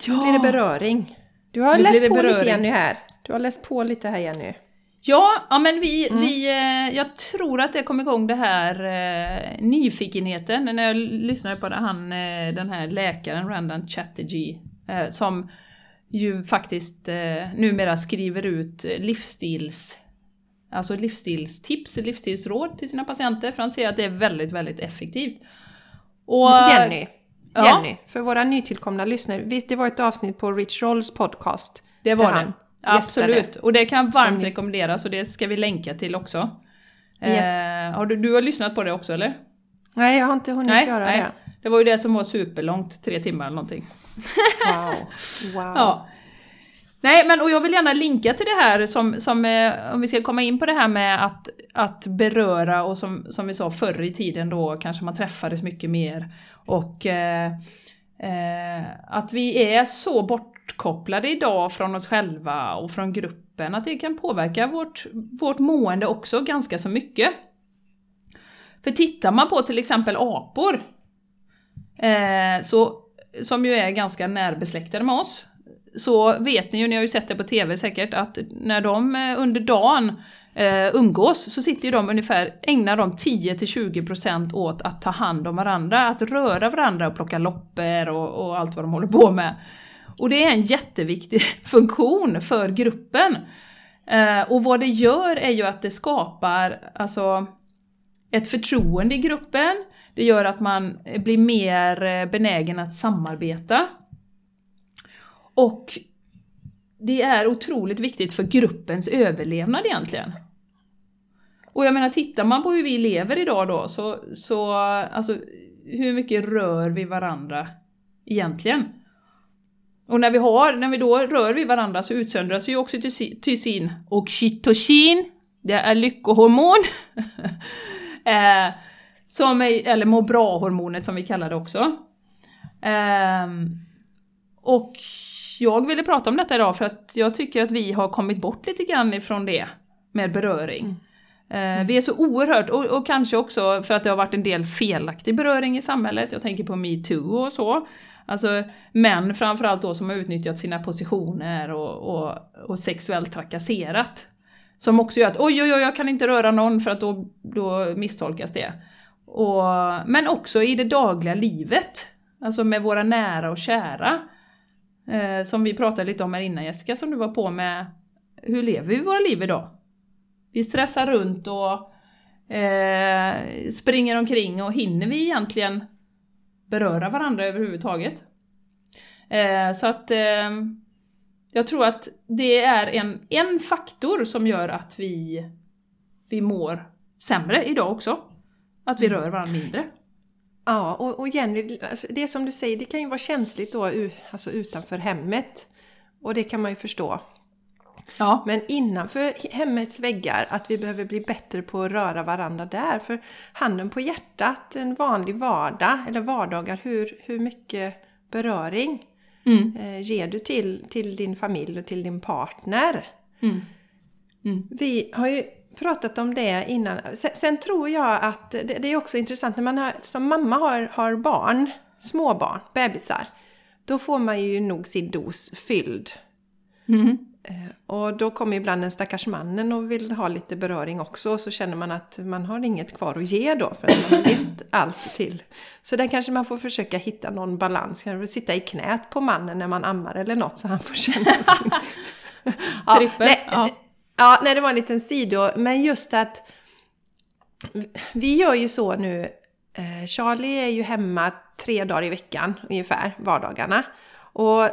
Ja! blir det beröring. Du har Nu läst på lite beröring. Jenny här. Du har läst på lite här Jenny. Ja, ja men vi, Mm. vi, eh, jag tror att det kom igång det här eh, nyfikenheten när jag lyssnade på det, han, eh, den här läkaren Randan Chatterjee eh, som ju faktiskt eh, numera skriver ut livsstils Alltså livsstilstips, livsstilsråd till sina patienter för han ser att det är väldigt, väldigt effektivt. Och, Jenny, ja. Jenny, för våra nytillkomna lyssnare. Visst, det var ett avsnitt på Rich Rolls podcast. Det var det. gästade. Absolut. Och det kan varmt Som rekommenderas och det ska vi länka till också. Yes. Eh, har du, du har lyssnat på det också eller? Nej, jag har inte hunnit göra det. Det var ju det som var superlångt, tre timmar eller någonting. Wow. wow. Ja. Nej, men och jag vill gärna linka till det här som, som eh, om vi ska komma in på det här med att, att beröra och som, som vi sa förr i tiden då kanske man träffades mycket mer och eh, eh, att vi är så bortkopplade idag från oss själva och från gruppen att det kan påverka vårt, vårt mående också ganska så mycket. För tittar man på till exempel apor, eh, så, som ju är ganska närbesläktade med oss, så vet ni ju, ni har ju sett det på TV säkert, att när de eh, under dagen eh, umgås så sitter ju de ungefär, ägnar de 10-20% åt att ta hand om varandra, att röra varandra och plocka loppor och, och allt vad de håller på med. Och det är en jätteviktig funktion för gruppen. Eh, och vad det gör är ju att det skapar alltså, ett förtroende i gruppen, det gör att man blir mer eh, benägen att samarbeta. Och det är otroligt viktigt för gruppens överlevnad egentligen. Och jag menar, tittar man på hur vi lever idag då, så, så alltså, hur mycket rör vi varandra egentligen? Och när vi, har, när vi då rör vid varandra så utsöndras ju oxytocin och oxytocin, det är lyckohormon. eh, som är, eller må bra-hormonet som vi kallar det också. Eh, och jag ville prata om detta idag för att jag tycker att vi har kommit bort lite grann ifrån det med beröring. Mm. Vi är så oerhört, och, och, kanske också för att det har varit en del felaktig beröring i samhället, jag tänker på metoo och så. Alltså män framförallt då som har utnyttjat sina positioner och, och, och sexuellt trakasserat. Som också gör att oj, oj, oj, jag kan inte röra någon för att då, då misstolkas det. Och, men också i det dagliga livet, alltså med våra nära och kära. Eh, som vi pratade lite om här innan Jessica, som du var på med. Hur lever vi våra liv idag? Vi stressar runt och eh, springer omkring och hinner vi egentligen beröra varandra överhuvudtaget? Eh, så att eh, jag tror att det är en, en faktor som gör att vi, vi mår sämre idag också. Att vi rör varandra mindre. Ja, och, och Jenny, alltså det som du säger, det kan ju vara känsligt då alltså utanför hemmet. Och det kan man ju förstå. Ja. Men innanför hemmets väggar, att vi behöver bli bättre på att röra varandra där. För handen på hjärtat, en vanlig vardag, eller vardagar, hur, hur mycket beröring mm. eh, ger du till, till din familj och till din partner? Mm. Mm. Vi har ju pratat om det innan. Sen, sen tror jag att det, det, är också intressant när man har, som mamma har, har barn, småbarn, bebisar. Då får man ju nog sin dos fylld. Mm. Och då kommer ibland den stackars mannen och vill ha lite beröring också. Och så känner man att man har inget kvar att ge då för att man har gett allt till. Så där kanske man får försöka hitta någon balans. Kanske sitta i knät på mannen när man ammar eller något så han får känna sin... ja, Trippel. Nej, ja. Ja, nej, det var en liten sido. Men just att vi gör ju så nu. Eh, Charlie är ju hemma tre dagar i veckan ungefär, vardagarna. Och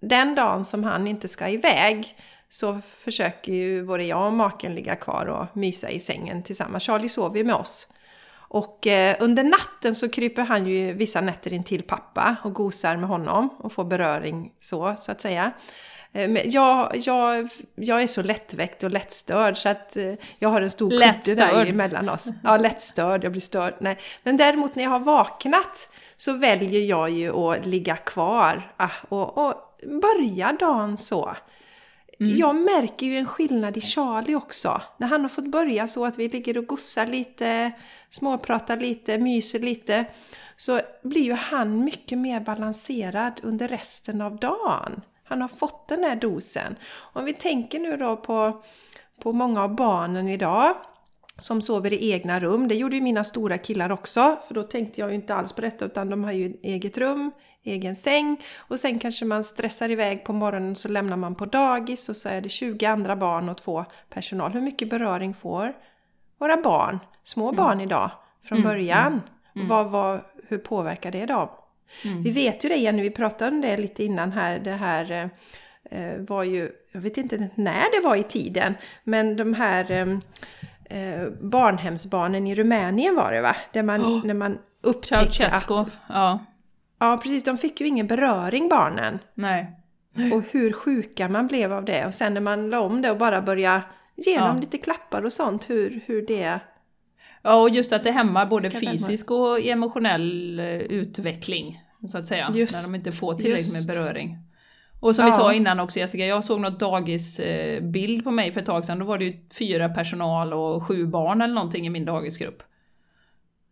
den dagen som han inte ska iväg så försöker ju både jag och maken ligga kvar och mysa i sängen tillsammans. Charlie sover ju med oss. Och eh, under natten så kryper han ju vissa nätter in till pappa och gosar med honom och får beröring så, så att säga. Eh, men jag, jag, jag är så lättväckt och lättstörd så att eh, jag har en stor kudde där emellan oss. Ja, lättstörd, jag blir störd. Nej. Men däremot när jag har vaknat så väljer jag ju att ligga kvar ah, och, och börja dagen så. Mm. Jag märker ju en skillnad i Charlie också. När han har fått börja så att vi ligger och gossar lite, småpratar lite, myser lite. Så blir ju han mycket mer balanserad under resten av dagen. Han har fått den här dosen. Om vi tänker nu då på, på många av barnen idag som sover i egna rum. Det gjorde ju mina stora killar också, för då tänkte jag ju inte alls på detta utan de har ju eget rum, egen säng och sen kanske man stressar iväg på morgonen så lämnar man på dagis och så är det 20 andra barn och två personal. Hur mycket beröring får våra barn, små mm. barn idag, från mm. början? Mm. Mm. Vad, vad, hur påverkar det dem? Mm. Vi vet ju det Jenny, vi pratade om det lite innan här. Det här eh, var ju, jag vet inte när det var i tiden, men de här eh, eh barnhemsbarnen i Rumänien var det va? Där man, oh. när man upptäckte att... ja. Ja, precis. De fick ju ingen beröring, barnen. Nej. Och hur sjuka man blev av det. Och sen när man la om det och bara började ge Ja. lite klappar och sånt, hur, hur det... Ja, och just att det hämmar både fysisk och emotionell eh, utveckling, så att säga. Just- när de inte får tillräckligt just. med beröring. Och som vi Ja. sa innan också Jessica, jag såg något dagisbild på mig för ett tag sedan, då var det ju fyra personal och sju barn eller någonting i min dagisgrupp.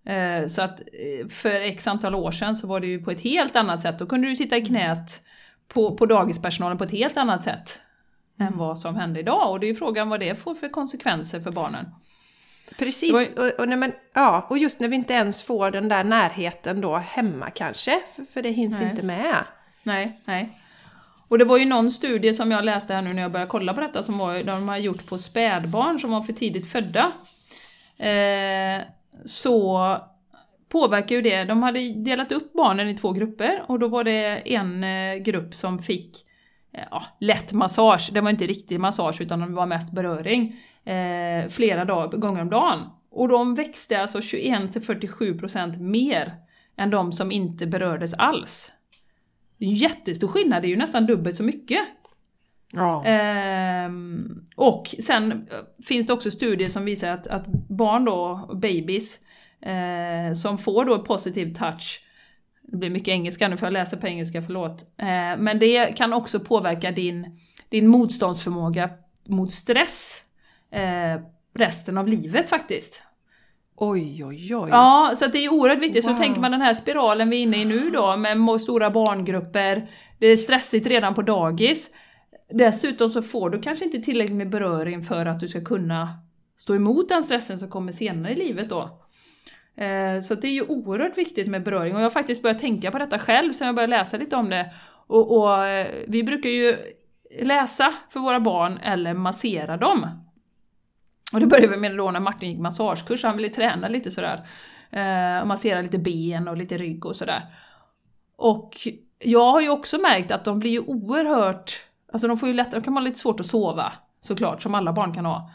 Eh, Så att eh, för x antal år sedan så var det ju på ett helt annat sätt, då kunde du sitta i knät på, på dagispersonalen på ett helt annat sätt än vad som händer idag. Och det är ju frågan vad det får för konsekvenser för barnen. Precis, och, och, när man, ja, och just när vi inte ens får den där närheten då hemma kanske, för, för det hinns Nej. inte med. Nej, nej. Och det var ju någon studie som jag läste här nu när jag började kolla på detta som var, de har gjort på spädbarn som var för tidigt födda. Eh, så påverkar ju det, de hade delat upp barnen i två grupper och då var det en eh, grupp som fick ja, lätt massage, det var inte riktig massage utan det var mest beröring, eh, flera dag, gånger om dagen. Och de växte alltså 21-47% mer än de som inte berördes alls. Det är en jättestor skillnad, det är ju nästan dubbelt så mycket. Ja. Ehm, och sen eh, finns det också studier som visar att, att barn då, babies, eh, som får då positiv touch, det blir mycket engelska nu för jag läser på engelska, förlåt. Eh, men det kan också påverka din, din motståndsförmåga mot stress eh, resten av livet faktiskt. Oj, oj, oj. Ja, så det är oerhört viktigt. Så Wow. tänker man den här spiralen vi är inne i nu då, med stora barngrupper, det är stressigt redan på dagis. Dessutom så får du kanske inte tillräckligt med beröring för att du ska kunna stå emot den stressen som kommer senare i livet då. Eh, så det är ju oerhört viktigt med beröring och jag har faktiskt börjat tänka på detta själv sen jag började läsa lite om det. Och, och eh, vi brukar ju läsa för våra barn eller massera dem. Och det började vi med då när Martin gick massagekurs, han ville träna lite sådär. Eh, och massera lite ben och lite rygg och sådär. Och jag har ju också märkt att de blir ju oerhört, alltså de får ju lättare, de kan ha lite svårt att sova såklart, som alla barn kan ha.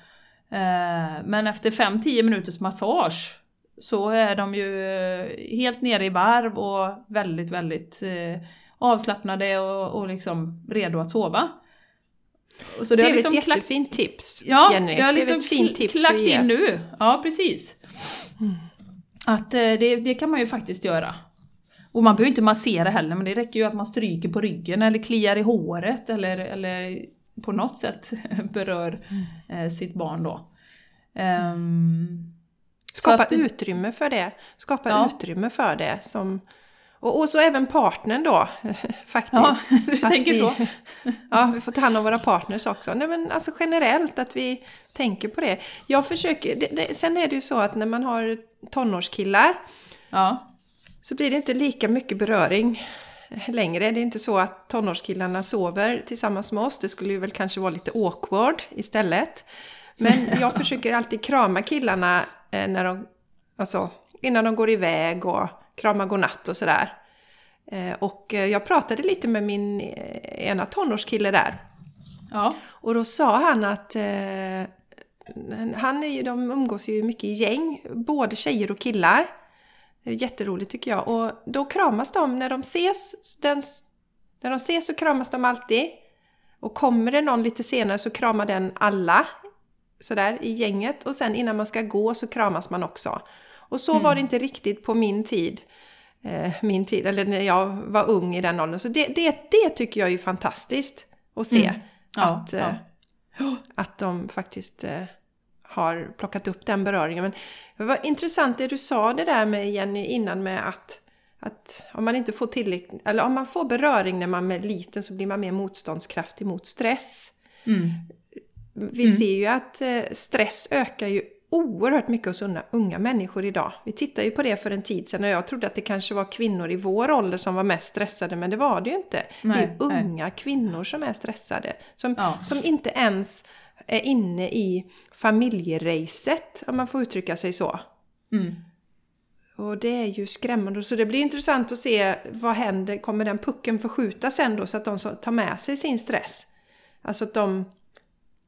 Eh, men efter 5-10 minuters massage så är de ju eh, helt nere i varv och väldigt, väldigt eh, avslappnade och, och liksom redo att sova. Så det är har liksom ett jättefint tips, Ja, Jenny. det har det liksom är ett fint tips klackt in nu. Ja, precis. Att eh, det, det kan man ju faktiskt göra. Och man behöver inte massera heller, men det räcker ju att man stryker på ryggen eller kliar i håret eller, eller på något sätt berör eh, sitt barn då. Så Skapa att- utrymme för det. Skapa Ja. utrymme för det. Som, och, och så även partnern då, faktiskt. Ja, du Att tänker vi, så. Ja, vi får ta hand om våra partners också. Nej, men alltså generellt att vi tänker på det. Jag försöker, det, det, sen är det ju så att när man har tonårskillar Ja, så blir det inte lika mycket beröring längre. Det är inte så att tonårskillarna sover tillsammans med oss. Det skulle ju väl kanske vara lite awkward istället. Men jag försöker alltid krama killarna när de, alltså, innan de går iväg och krama godnatt och sådär. Eh, Och eh, jag pratade lite med min eh, ena tonårskille där. ja, Och då sa han att eh, han är ju, de umgås ju mycket i gäng, både tjejer och killar. Jätteroligt tycker jag. Och då kramas de när de ses. Den, när de ses så kramas de alltid. Och kommer det någon lite senare så kramar den alla. Sådär i gänget. Och sen innan man ska gå så kramas man också. Och så var det inte riktigt på min tid. Eh, min tid, eller när jag var ung i den åldern. Så det, det, det tycker jag är fantastiskt att se. Mm. Ja, att, ja. eh, att de faktiskt eh, har plockat upp den beröringen. Men det var intressant det du sa det där med Jenny innan med att, att om man inte får tillräckligt, eller om man får beröring när man är liten så blir man mer motståndskraftig mot stress. mm, Vi ser ju att eh, stress ökar ju oerhört mycket hos unga, unga människor idag. Vi tittade ju på det för en tid sedan och jag trodde att det kanske var kvinnor i vår ålder som var mest stressade, men det var det ju inte. det är Nej, ju nej. unga kvinnor som är stressade. Som, Ja. som inte ens är inne i familjeracet, om man får uttrycka sig så. mm. Och det är ju skrämmande. Så det blir intressant att se vad händer. Kommer den pucken förskjuta sen då så att de tar med sig sin stress? Alltså att de,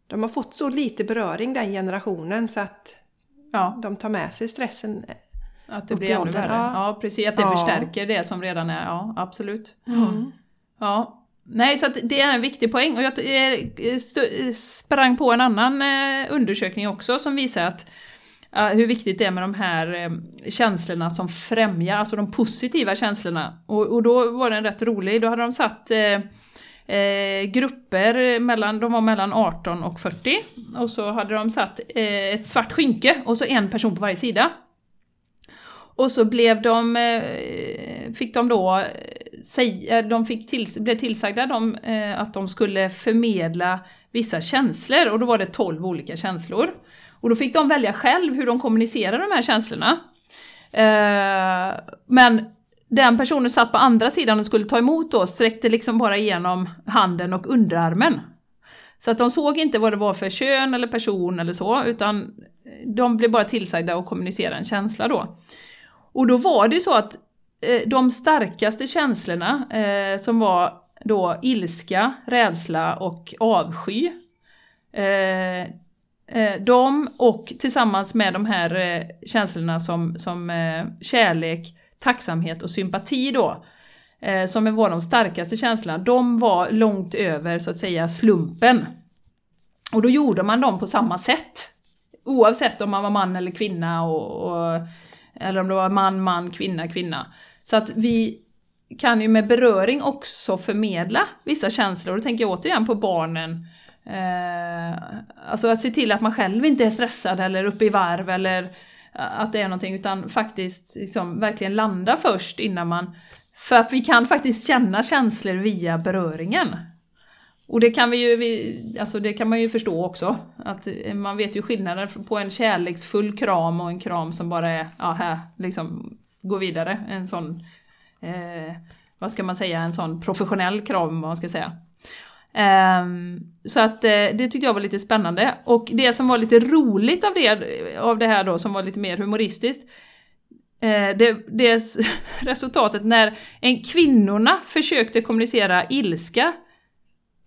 de har fått så lite beröring den generationen så att ja. de tar med sig stressen Att det blir ännu värre. ja. Ja. precis. Att det Ja. förstärker det som redan är, ja absolut. Mm. Ja. Nej, så att det är en viktig poäng. Och jag eh, sprang på en annan eh, undersökning också som visar att hur viktigt det är med de här eh, känslorna som främjar, alltså de positiva känslorna. Och, och då var den rätt rolig, då hade de satt eh, grupper mellan, de var mellan 18 och 40 och så hade de satt eh, ett svart skynke och så en person på varje sida. Och så blev de, eh, fick de då, eh, säga, eh, de fick till, blev tillsagda de, eh, att de skulle förmedla vissa känslor och då var det 12 olika känslor. Och då fick de välja själv hur de kommunicerade de här känslorna. Eh, men den personen satt på andra sidan och skulle ta emot oss sträckte liksom bara igenom handen och underarmen. Så att de såg inte vad det var för kön eller person eller så, utan de blev bara tillsagda att kommunicera en känsla då. Och då var det ju så att eh, de starkaste känslorna, eh, som var då ilska, rädsla och avsky, eh, eh, de och tillsammans med de här eh, känslorna som, som eh, kärlek, tacksamhet och sympati då, eh, som var de starkaste känslorna, de var långt över så att säga slumpen. Och då gjorde man dem på samma sätt. Oavsett om man var man eller kvinna och, och eller om det var man, man, kvinna, kvinna. Så att vi kan ju med beröring också förmedla vissa känslor. Då tänker jag återigen på barnen. Eh, alltså att se till att man själv inte är stressad eller uppe i varv eller att det är någonting, utan faktiskt liksom verkligen landa först innan man... För att vi kan faktiskt känna känslor via beröringen. Och det kan, vi ju, vi, alltså det kan man ju förstå också, att man vet ju skillnaden på en kärleksfull kram och en kram som bara är, ja här, liksom, gå vidare. En sån, eh, vad ska man säga, en sån professionell kram, vad man ska säga. Ehm, så att eh, det tyckte jag var lite spännande. Och det som var lite roligt av det, av det här då, som var lite mer humoristiskt, eh, det, det resultatet när en kvinnorna försökte kommunicera ilska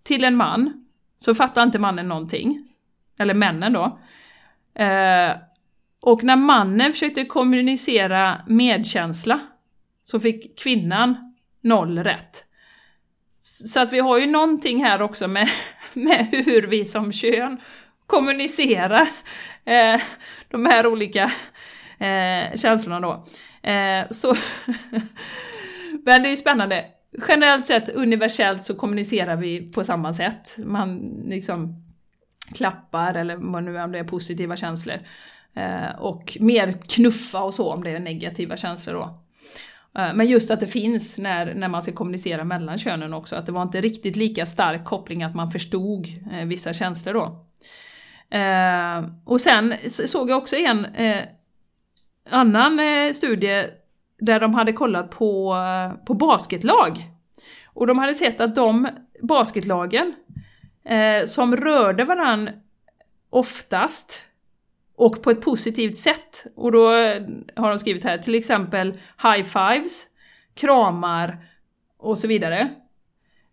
till en man, så fattade inte mannen någonting. Eller männen då. Eh, och när mannen försökte kommunicera medkänsla, så fick kvinnan noll rätt. Så att vi har ju någonting här också med, med hur vi som kön kommunicerar eh, de här olika eh, känslorna då. Eh, så Men det är ju spännande. Generellt sett, universellt, så kommunicerar vi på samma sätt. Man liksom klappar, eller vad nu är, om det är positiva känslor. Eh, och mer knuffa och så om det är negativa känslor då. Eh, men just att det finns när, när man ska kommunicera mellan könen också, att det var inte riktigt lika stark koppling att man förstod eh, vissa känslor då. Eh, och sen såg jag också en eh, annan eh, studie där de hade kollat på, eh, på basketlag. Och de hade sett att de basketlagen eh, som rörde varann oftast och på ett positivt sätt. Och då eh, har de skrivit här till exempel high fives, kramar och så vidare.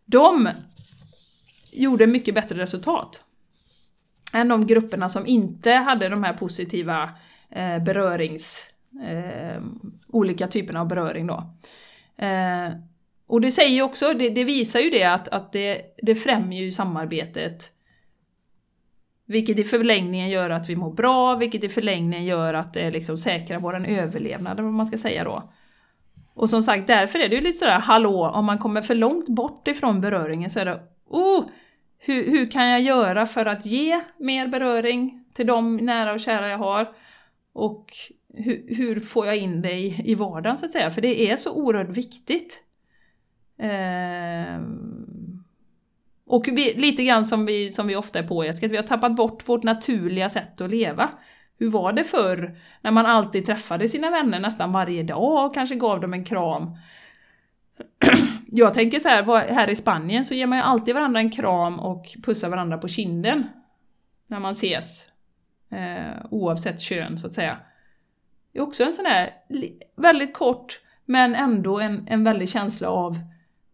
De gjorde mycket bättre resultat än de grupperna som inte hade de här positiva eh, berörings... Eh, olika typerna av beröring då. Eh, och det säger ju också, det, det visar ju det att, att det, det främjar ju samarbetet vilket i förlängningen gör att vi mår bra, vilket i förlängningen gör att det liksom säkrar vår överlevnad, vad man ska säga då. Och som sagt, därför är det ju lite sådär, hallå, om man kommer för långt bort ifrån beröringen så är det, oh, hur, hur kan jag göra för att ge mer beröring till de nära och kära jag har? Och hur, hur får jag in det i, i vardagen så att säga? För det är så oerhört viktigt. Eh, och vi, lite grann som vi, som vi ofta är på vi har tappat bort vårt naturliga sätt att leva. Hur var det förr när man alltid träffade sina vänner nästan varje dag och kanske gav dem en kram? Jag tänker så här, här i Spanien så ger man ju alltid varandra en kram och pussar varandra på kinden. När man ses. Eh, oavsett kön så att säga. Det är också en sån här väldigt kort men ändå en, en väldig känsla av,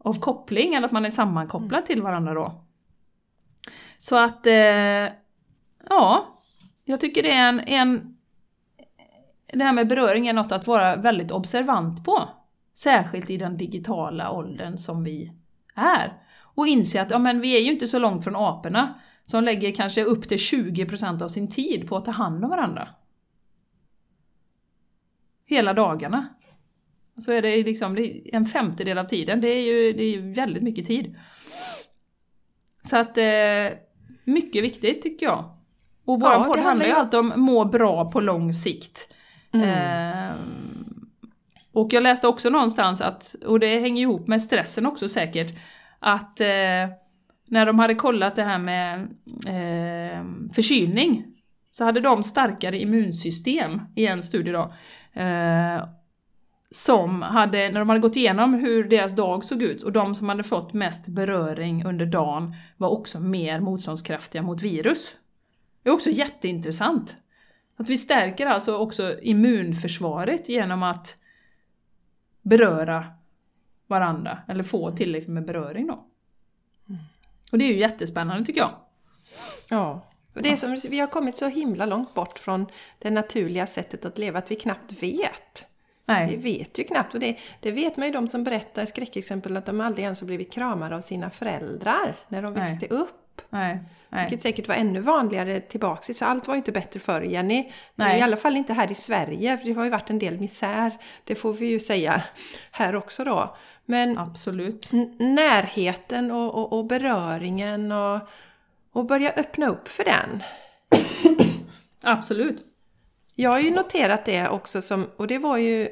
av koppling, eller att man är sammankopplad till varandra då. Så att, eh, ja, jag tycker det är en, en, det här med beröring är något att vara väldigt observant på. Särskilt i den digitala åldern som vi är. Och inse att ja, men vi är ju inte så långt från aporna som lägger kanske upp till 20% av sin tid på att ta hand om varandra. Hela dagarna. Så är det liksom en femtedel av tiden, det är ju det är väldigt mycket tid. Så att, eh, mycket viktigt tycker jag. Och vår ja, podd handlar ju alltid om må bra på lång sikt. Mm. Eh, och jag läste också någonstans att, och det hänger ihop med stressen också säkert, att eh, när de hade kollat det här med eh, förkylning så hade de starkare immunsystem i en studie då. Eh, som hade, när de hade gått igenom hur deras dag såg ut och de som hade fått mest beröring under dagen var också mer motståndskraftiga mot virus. Det är också jätteintressant. Att vi stärker alltså också immunförsvaret genom att beröra varandra, eller få tillräckligt med beröring då. Och det är ju jättespännande tycker jag. Ja. Det är som, vi har kommit så himla långt bort från det naturliga sättet att leva att vi knappt vet. Nej. Vi vet ju knappt. Och det, det vet man ju de som berättar skräckexempel att de aldrig ens har blivit kramade av sina föräldrar när de växte Nej. upp. Nej. Nej. Vilket säkert var ännu vanligare tillbaks i. Så allt var ju inte bättre förr, Jenny. Nej. I alla fall inte här i Sverige, för det har ju varit en del misär. Det får vi ju säga här också då. Men Absolut. närheten och, och, och, beröringen och, och börja öppna upp för den. Absolut. Jag har ju noterat det också som, och det var ju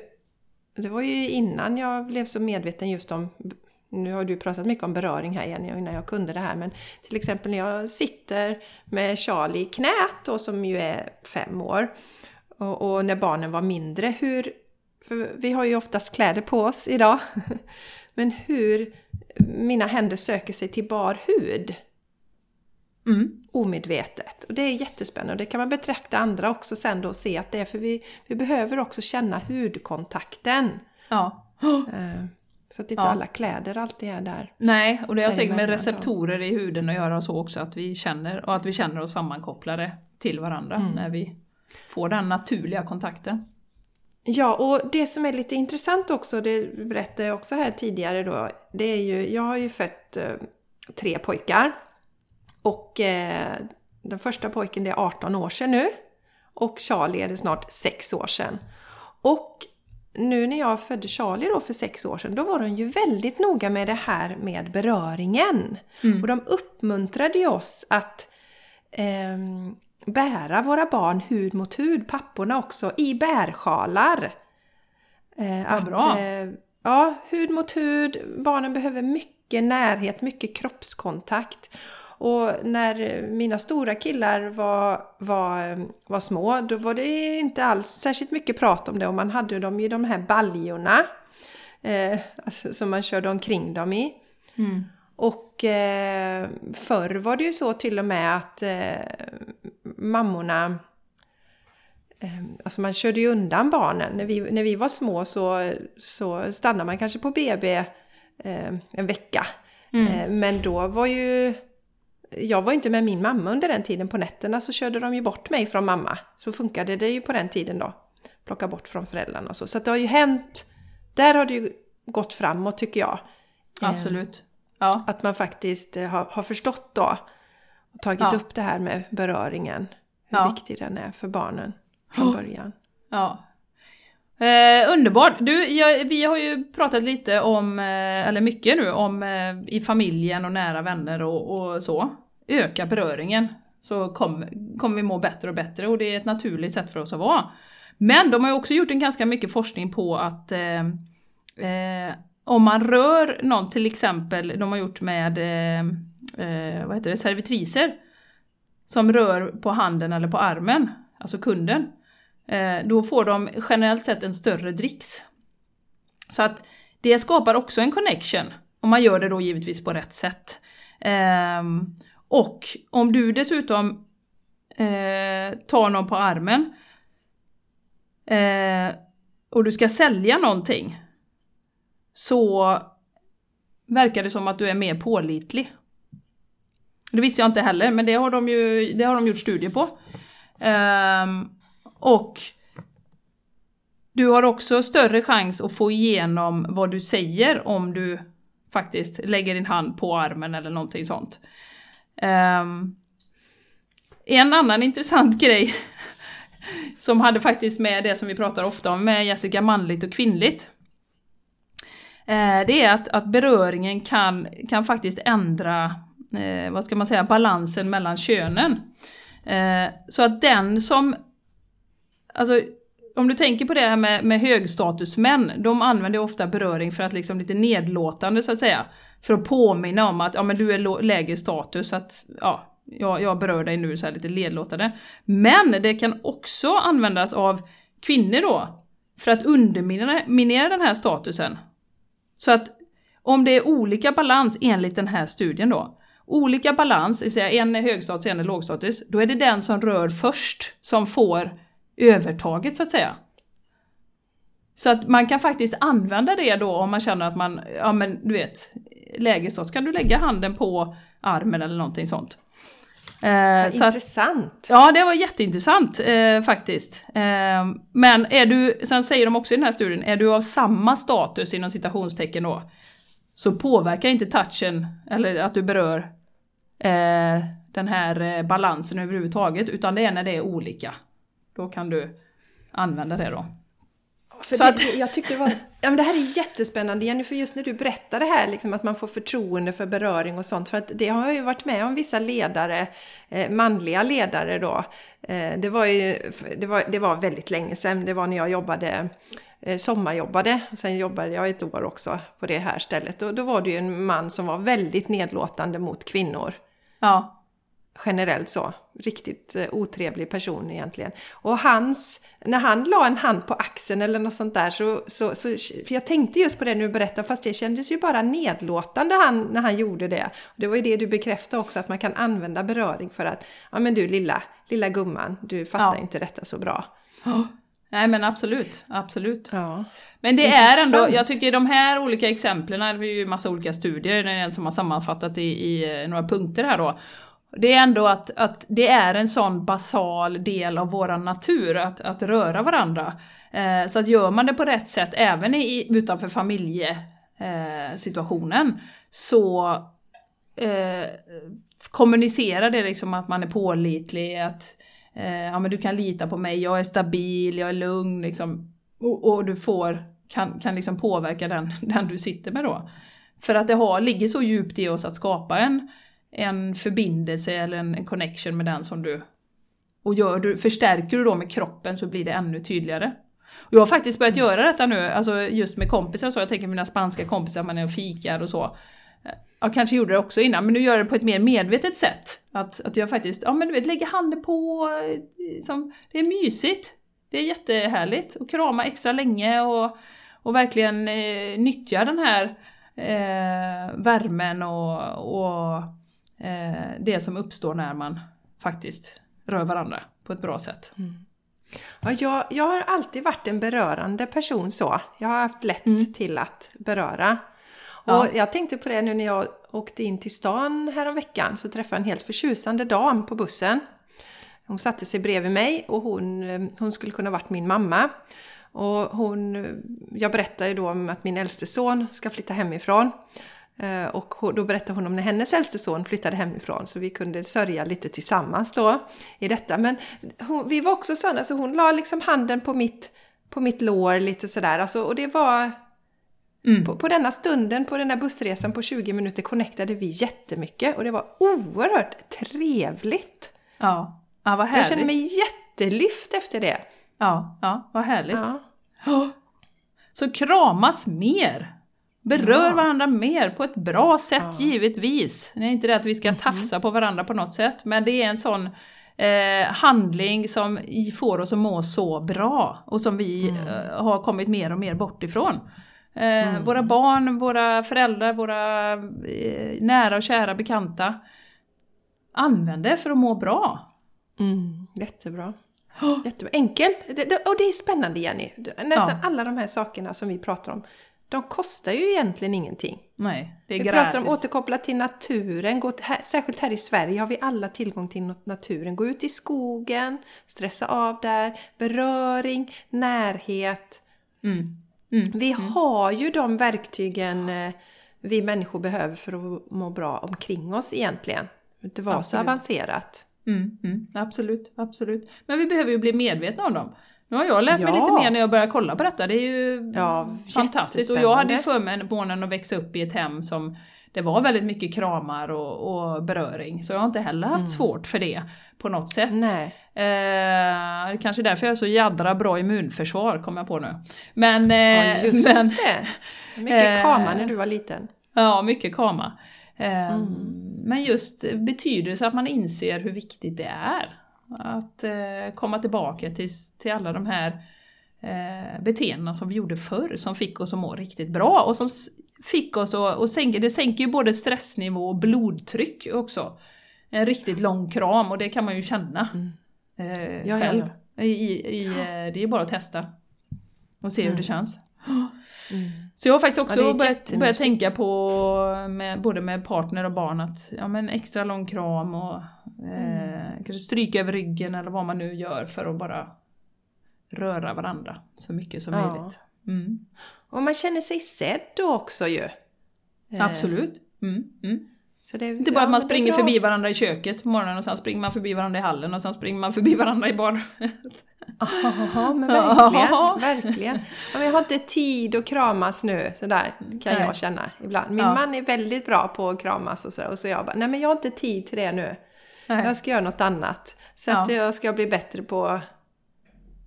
det var ju innan jag blev så medveten just om nu har du pratat mycket om beröring här Jenny, innan jag kunde det här, men till exempel när jag sitter med Charlie i knät, och som ju är fem år, och, och när barnen var mindre, hur... för vi har ju oftast kläder på oss idag. men hur mina händer söker sig till bar hud. Mm. Omedvetet. Och det är jättespännande. Det kan man betrakta andra också sen då och se att det är för vi, vi behöver också känna hudkontakten. Ja. Uh, så att inte ja. alla kläder alltid är där. Nej, och det har säkert med receptorer i huden att göra så också, att vi känner, och att vi känner oss sammankopplade till varandra mm. när vi får den naturliga kontakten. Ja, och det som är lite intressant också, det berättade jag också här tidigare då, det är ju, jag har ju fött eh, tre pojkar. Och eh, den första pojken det är 18 år sedan nu. Och Charlie är det snart 6 år sedan. Och nu när jag födde Charlie då för sex år sedan, då var de ju väldigt noga med det här med beröringen. Mm. Och de uppmuntrade ju oss att eh, bära våra barn hud mot hud, papporna också, i bärsjalar. Eh, att, bra! Eh, ja, hud mot hud. Barnen behöver mycket närhet, mycket kroppskontakt. Och när mina stora killar var, var, var små, då var det inte alls särskilt mycket prat om det. Och man hade dem i de här baljorna eh, som man körde omkring dem i. Mm. Och eh, förr var det ju så till och med att eh, mammorna eh, Alltså man körde ju undan barnen. När vi, när vi var små så, så stannade man kanske på BB eh, en vecka. Mm. Eh, men då var ju jag var inte med min mamma under den tiden. På nätterna så körde de ju bort mig från mamma. Så funkade det ju på den tiden då. Plocka bort från föräldrarna och så. Så det har ju hänt. Där har det ju gått framåt tycker jag. Absolut. Ja. Att man faktiskt eh, har, har förstått då. Och tagit ja. upp det här med beröringen. Hur ja. viktig den är för barnen från början. Ja, Eh, underbart! Du, jag, vi har ju pratat lite om, eh, eller mycket nu, om eh, i familjen och nära vänner och, och så. Öka beröringen, så kommer kom vi må bättre och bättre och det är ett naturligt sätt för oss att vara. Men de har ju också gjort en ganska mycket forskning på att eh, eh, om man rör någon, till exempel, de har gjort med eh, eh vad heter det, servitriser, som rör på handen eller på armen, alltså kunden, Eh, då får de generellt sett en större dricks. Så att det skapar också en connection, och man gör det då givetvis på rätt sätt. Ehm, och om du dessutom eh, tar någon på armen eh, och du ska sälja någonting så verkar det som att du är mer pålitlig. Det visste jag inte heller, men det har de ju det har de gjort studier på. Um, och du har också större chans att få igenom vad du säger om du faktiskt lägger din hand på armen eller någonting sånt. Um, en annan intressant grej som hade faktiskt med det som vi pratar ofta om med Jessica manligt och kvinnligt. Eh, det är att, att beröringen kan, kan faktiskt ändra, eh, vad ska man säga, balansen mellan könen. Eh, så att den som, alltså om du tänker på det här med, med högstatusmän, de använder ofta beröring för att liksom lite nedlåtande så att säga. För att påminna om att ja, men du är lägre status, så att ja, jag, jag berör dig nu så här lite nedlåtande. Men det kan också användas av kvinnor då, för att underminera den här statusen. Så att om det är olika balans enligt den här studien då, olika balans, det vill säga en är högstatus och en är lågstatus, då är det den som rör först som får övertaget så att säga. Så att man kan faktiskt använda det då om man känner att man, ja men du vet, lägesstatus kan du lägga handen på armen eller någonting sånt. Eh, intressant! Att, ja, det var jätteintressant eh, faktiskt. Eh, men är du, sen säger de också i den här studien, är du av samma status inom citationstecken då, så påverkar inte touchen, eller att du berör eh, den här eh, balansen överhuvudtaget, utan det är när det är olika. Då kan du använda det då. För det, att... jag tyckte det var... Ja, men det här är jättespännande Jenny, för just när du berättar det här, liksom, att man får förtroende för beröring och sånt. För att det har jag ju varit med om vissa ledare, eh, manliga ledare då. Eh, det, var ju, det, var, det var väldigt länge sedan, det var när jag jobbade eh, sommarjobbade. Sen jobbade jag ett år också på det här stället. Och då var det ju en man som var väldigt nedlåtande mot kvinnor. Ja generellt så. Riktigt eh, otrevlig person egentligen. Och hans, när han la en hand på axeln eller något sånt där så, så, så för jag tänkte just på det nu du berättade, fast det kändes ju bara nedlåtande han, när han gjorde det. Och det var ju det du bekräftade också, att man kan använda beröring för att, ja men du lilla, lilla gumman, du fattar ja. inte detta så bra. Oh. Nej men absolut, absolut. Ja. Men det är ändå, jag tycker de här olika exemplen, det är ju massa olika studier, det är en som har sammanfattat i, i några punkter här då. Det är ändå att, att det är en sån basal del av vår natur att, att röra varandra. Eh, så att gör man det på rätt sätt, även i, utanför familjesituationen, eh, så eh, kommunicerar det liksom att man är pålitlig, att eh, ja, men du kan lita på mig, jag är stabil, jag är lugn, liksom, och, och du får, kan, kan liksom påverka den, den du sitter med då. För att det har, ligger så djupt i oss att skapa en en förbindelse eller en, en connection med den som du... Och gör du, förstärker du då med kroppen så blir det ännu tydligare. Och jag har faktiskt börjat göra detta nu, alltså just med kompisar så. Jag tänker mina spanska kompisar, man är och fikar och så. Jag kanske gjorde det också innan, men nu gör jag det på ett mer medvetet sätt. Att, att jag faktiskt, ja men du vet, lägger handen på, liksom, det är mysigt. Det är jättehärligt att krama extra länge och, och verkligen eh, nyttja den här eh, värmen och, och det som uppstår när man faktiskt rör varandra på ett bra sätt. Mm. Ja, jag, jag har alltid varit en berörande person så. Jag har haft lätt mm. till att beröra. Och ja. jag tänkte på det nu när jag åkte in till stan häromveckan så träffade jag en helt förtjusande dam på bussen. Hon satte sig bredvid mig och hon, eh, hon skulle kunna varit min mamma. Och hon, jag berättade då om att min äldste son ska flytta hemifrån. Eh, och då berättade hon om när hennes äldste son flyttade hemifrån så vi kunde sörja lite tillsammans då i detta. Men hon, vi var också sådana, så hon la liksom handen på mitt, på mitt lår lite sådär. Alltså, och det var... Mm. På, på denna stunden, på den här bussresan på 20 minuter connectade vi jättemycket och det var oerhört trevligt. Ja, ja vad härligt. Jag kände mig jättelyft efter det. Ja, ja vad härligt. Ja. Så kramas mer! Berör ja. varandra mer på ett bra sätt ja. givetvis. Det är inte det att vi ska mhm. tafsa på varandra på något sätt, men det är en sån eh, handling som får oss att må så bra och som vi mm. eh, har kommit mer och mer bort ifrån. Eh, mm. Våra barn, våra föräldrar, våra eh, nära och kära bekanta. Använd det för att må bra. Mm. Jättebra. Jättebra. Enkelt! Det, det, och det är spännande Jenny. Nästan ja. alla de här sakerna som vi pratar om de kostar ju egentligen ingenting. Nej, det är vi gratis. pratar om återkoppla till naturen. Gå här, särskilt här i Sverige har vi alla tillgång till naturen. Gå ut i skogen, stressa av där, beröring, närhet. Mm. Mm. Vi har ju de verktygen eh, vi människor behöver för att må bra omkring oss egentligen. Det var så Absolut. avancerat. Mm, mm, absolut, absolut. Men vi behöver ju bli medvetna om dem. Nu har jag lärt mig Ja. lite mer när jag börjar kolla på detta. Det är ju Ja, fantastiskt. Och jag hade ju förmånen att växa upp i ett hem som det var väldigt mycket kramar och, och beröring. Så jag har inte heller haft svårt för det på något sätt. Mm. Nej. Eh, det kanske är därför jag har så jädra bra immunförsvar, kom jag på nu. Men... Ja, Eh, just men det. Mycket Eh, kama när du var liten. Ja, mycket kama. Eh, Mm. Men just betydelse att man inser hur viktigt det är. Att eh, komma tillbaka till, till alla de här eh, beteendena som vi gjorde förr, som fick oss att må riktigt bra och som fick oss att, och sänker, det sänker ju både stressnivå och blodtryck också. En riktigt lång kram och det kan man ju känna eh, Mm. Ja, ja, själv. I, i, i, eh, det är bara att testa och se hur det känns. Så jag har faktiskt också Ja, börjat, börjat tänka på, med, både med partner och barn, att ja, men extra lång kram och eh, kanske stryka över ryggen eller vad man nu gör för att bara röra varandra så mycket som Ja. möjligt. Mm. Och man känner sig sedd då också ju. Eh, Absolut. Mm. Mm. Det, Inte bara ja, att man springer förbi varandra i köket på morgonen och sen springer man förbi varandra i hallen och sen springer man förbi varandra i badrummet. Ja, men verkligen. verkligen. Ja, men jag har inte tid att kramas nu, sådär kan Nej. jag känna ibland. Min Ja. man är väldigt bra på att kramas och sådär. Och så jag bara, nej men jag har inte tid till det nu. Nej. Jag ska göra något annat. Så att Ja. jag ska bli bättre på...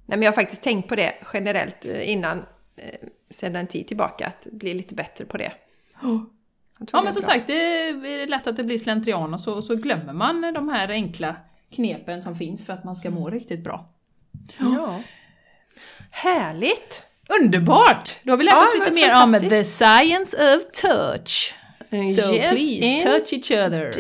Nej men jag har faktiskt tänkt på det generellt eh, innan, eh, sedan en tid tillbaka, att bli lite bättre på det. Tror Ja men som sagt, det är lätt att det blir slentrian och så, så glömmer man de här enkla knepen som finns för att man ska må riktigt bra. Ja. Härligt! Underbart! Då har vi lärt Ja, oss lite mer om the science of touch. So Yes, please, touch each other.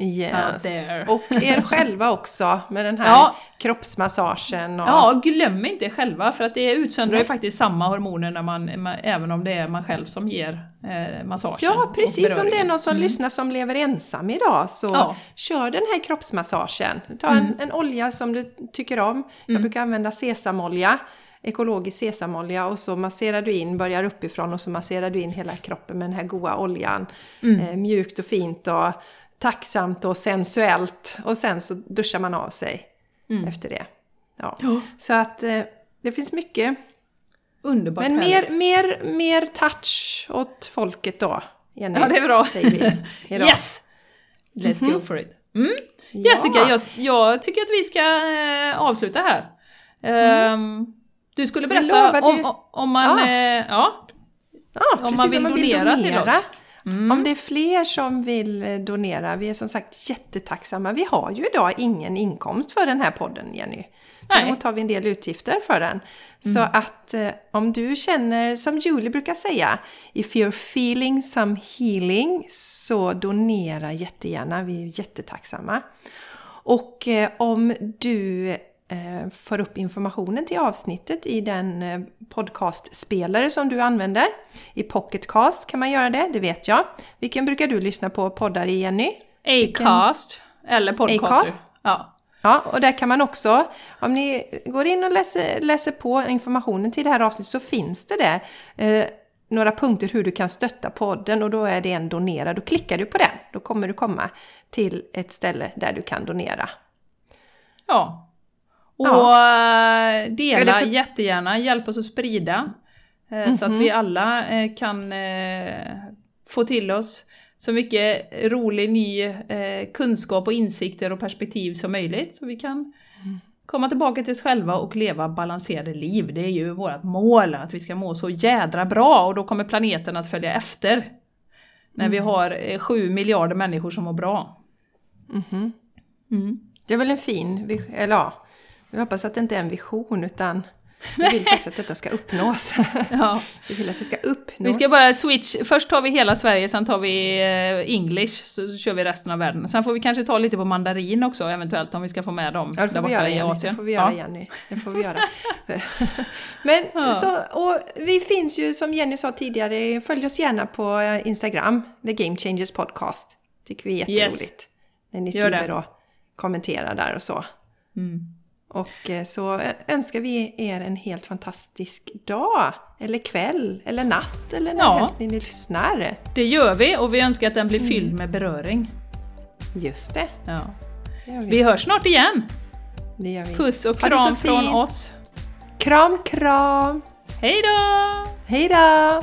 Yes. Och er själva också med den här Ja. kroppsmassagen. Och... Ja, glöm inte er själva för att det utsöndrar ju faktiskt samma hormoner när man, man, även om det är man själv som ger eh, massagen. Ja, precis som det är någon som lyssnar som lever ensam idag så Ja. kör den här kroppsmassagen. Ta en, en olja som du tycker om. Jag brukar använda sesamolja, ekologisk sesamolja och så masserar du in, börjar uppifrån och så masserar du in hela kroppen med den här goda oljan. Eh, mjukt och fint och tacksamt och sensuellt och sen så duschar man av sig efter det. Ja. Ja. Så att eh, det finns mycket. Underbart Men mer, mer, mer touch åt folket då. Jenny, Ja, det är bra. Säger vi idag. yes! Let's go for it. Mm. Ja. Jessica, jag, jag tycker att vi ska eh, avsluta här. Ehm, du skulle berätta om, om, om man... Ja. Eh, ja. Ja, Om man vill man vill donera donera. till oss. Mm. Om det är fler som vill eh, donera, vi är som sagt jättetacksamma. Vi har ju idag ingen inkomst för den här podden, Jenny. Nej. Däremot har vi en del utgifter för den. Så att eh, om du känner, som Julie brukar säga, if you're feeling some healing, så donera jättegärna. Vi är jättetacksamma. Och eh, om du eh, får upp informationen till avsnittet i den eh, podcastspelare som du använder. I Pocketcast kan man göra det, det vet jag. Vilken brukar du lyssna på poddar i, Jenny? Acast, eller podcaster. Ja. Ja, och där kan man också, om ni går in och läser, läser på informationen till det här avsnittet så finns det där eh, några punkter hur du kan stötta podden och då är det en donera. Då klickar du på den, då kommer du komma till ett ställe där du kan donera. ja. Och Ja. eh, dela för- jättegärna, hjälp oss att sprida. eh, Så att Mhm. vi alla eh, kan få till oss så mycket rolig ny kunskap och insikter och perspektiv som möjligt. Så vi kan komma tillbaka till oss själva och leva balanserade liv. Det är ju vårt mål, att vi ska må så jädra bra och då kommer planeten att följa efter. När vi har eh, sju miljarder människor som mår bra. Mhm. Mm. Det är väl en fin, eller ja, vi hoppas att det inte är en vision utan vi vill faktiskt att detta ska uppnås. Ja. vi vill att det ska uppnås. Vi ska bara switch, först tar vi hela Sverige, sen tar vi eh, English, så kör vi resten av världen. Sen får vi kanske ta lite på mandarin också eventuellt, om vi ska få med dem Ja, det där borta i. Asien. Det får vi göra Ja. Jenny. Det får vi göra. Men Ja. så, och vi finns ju som Jenny sa tidigare, följ oss gärna på eh, Instagram, The Game Changers Podcast. Tycker vi är Yes. jätteroligt. När ni skriver och kommenterar där och så. Mm. Och eh, så önskar vi er en helt fantastisk dag, eller kväll, eller natt, eller när Ja. ni lyssnar. Det gör vi och vi önskar att den blir fylld med beröring. Just det, Ja. det vi. Vi hörs snart igen! Det gör vi. Puss och kram från oss! Kram, kram! Hej då! Hej då!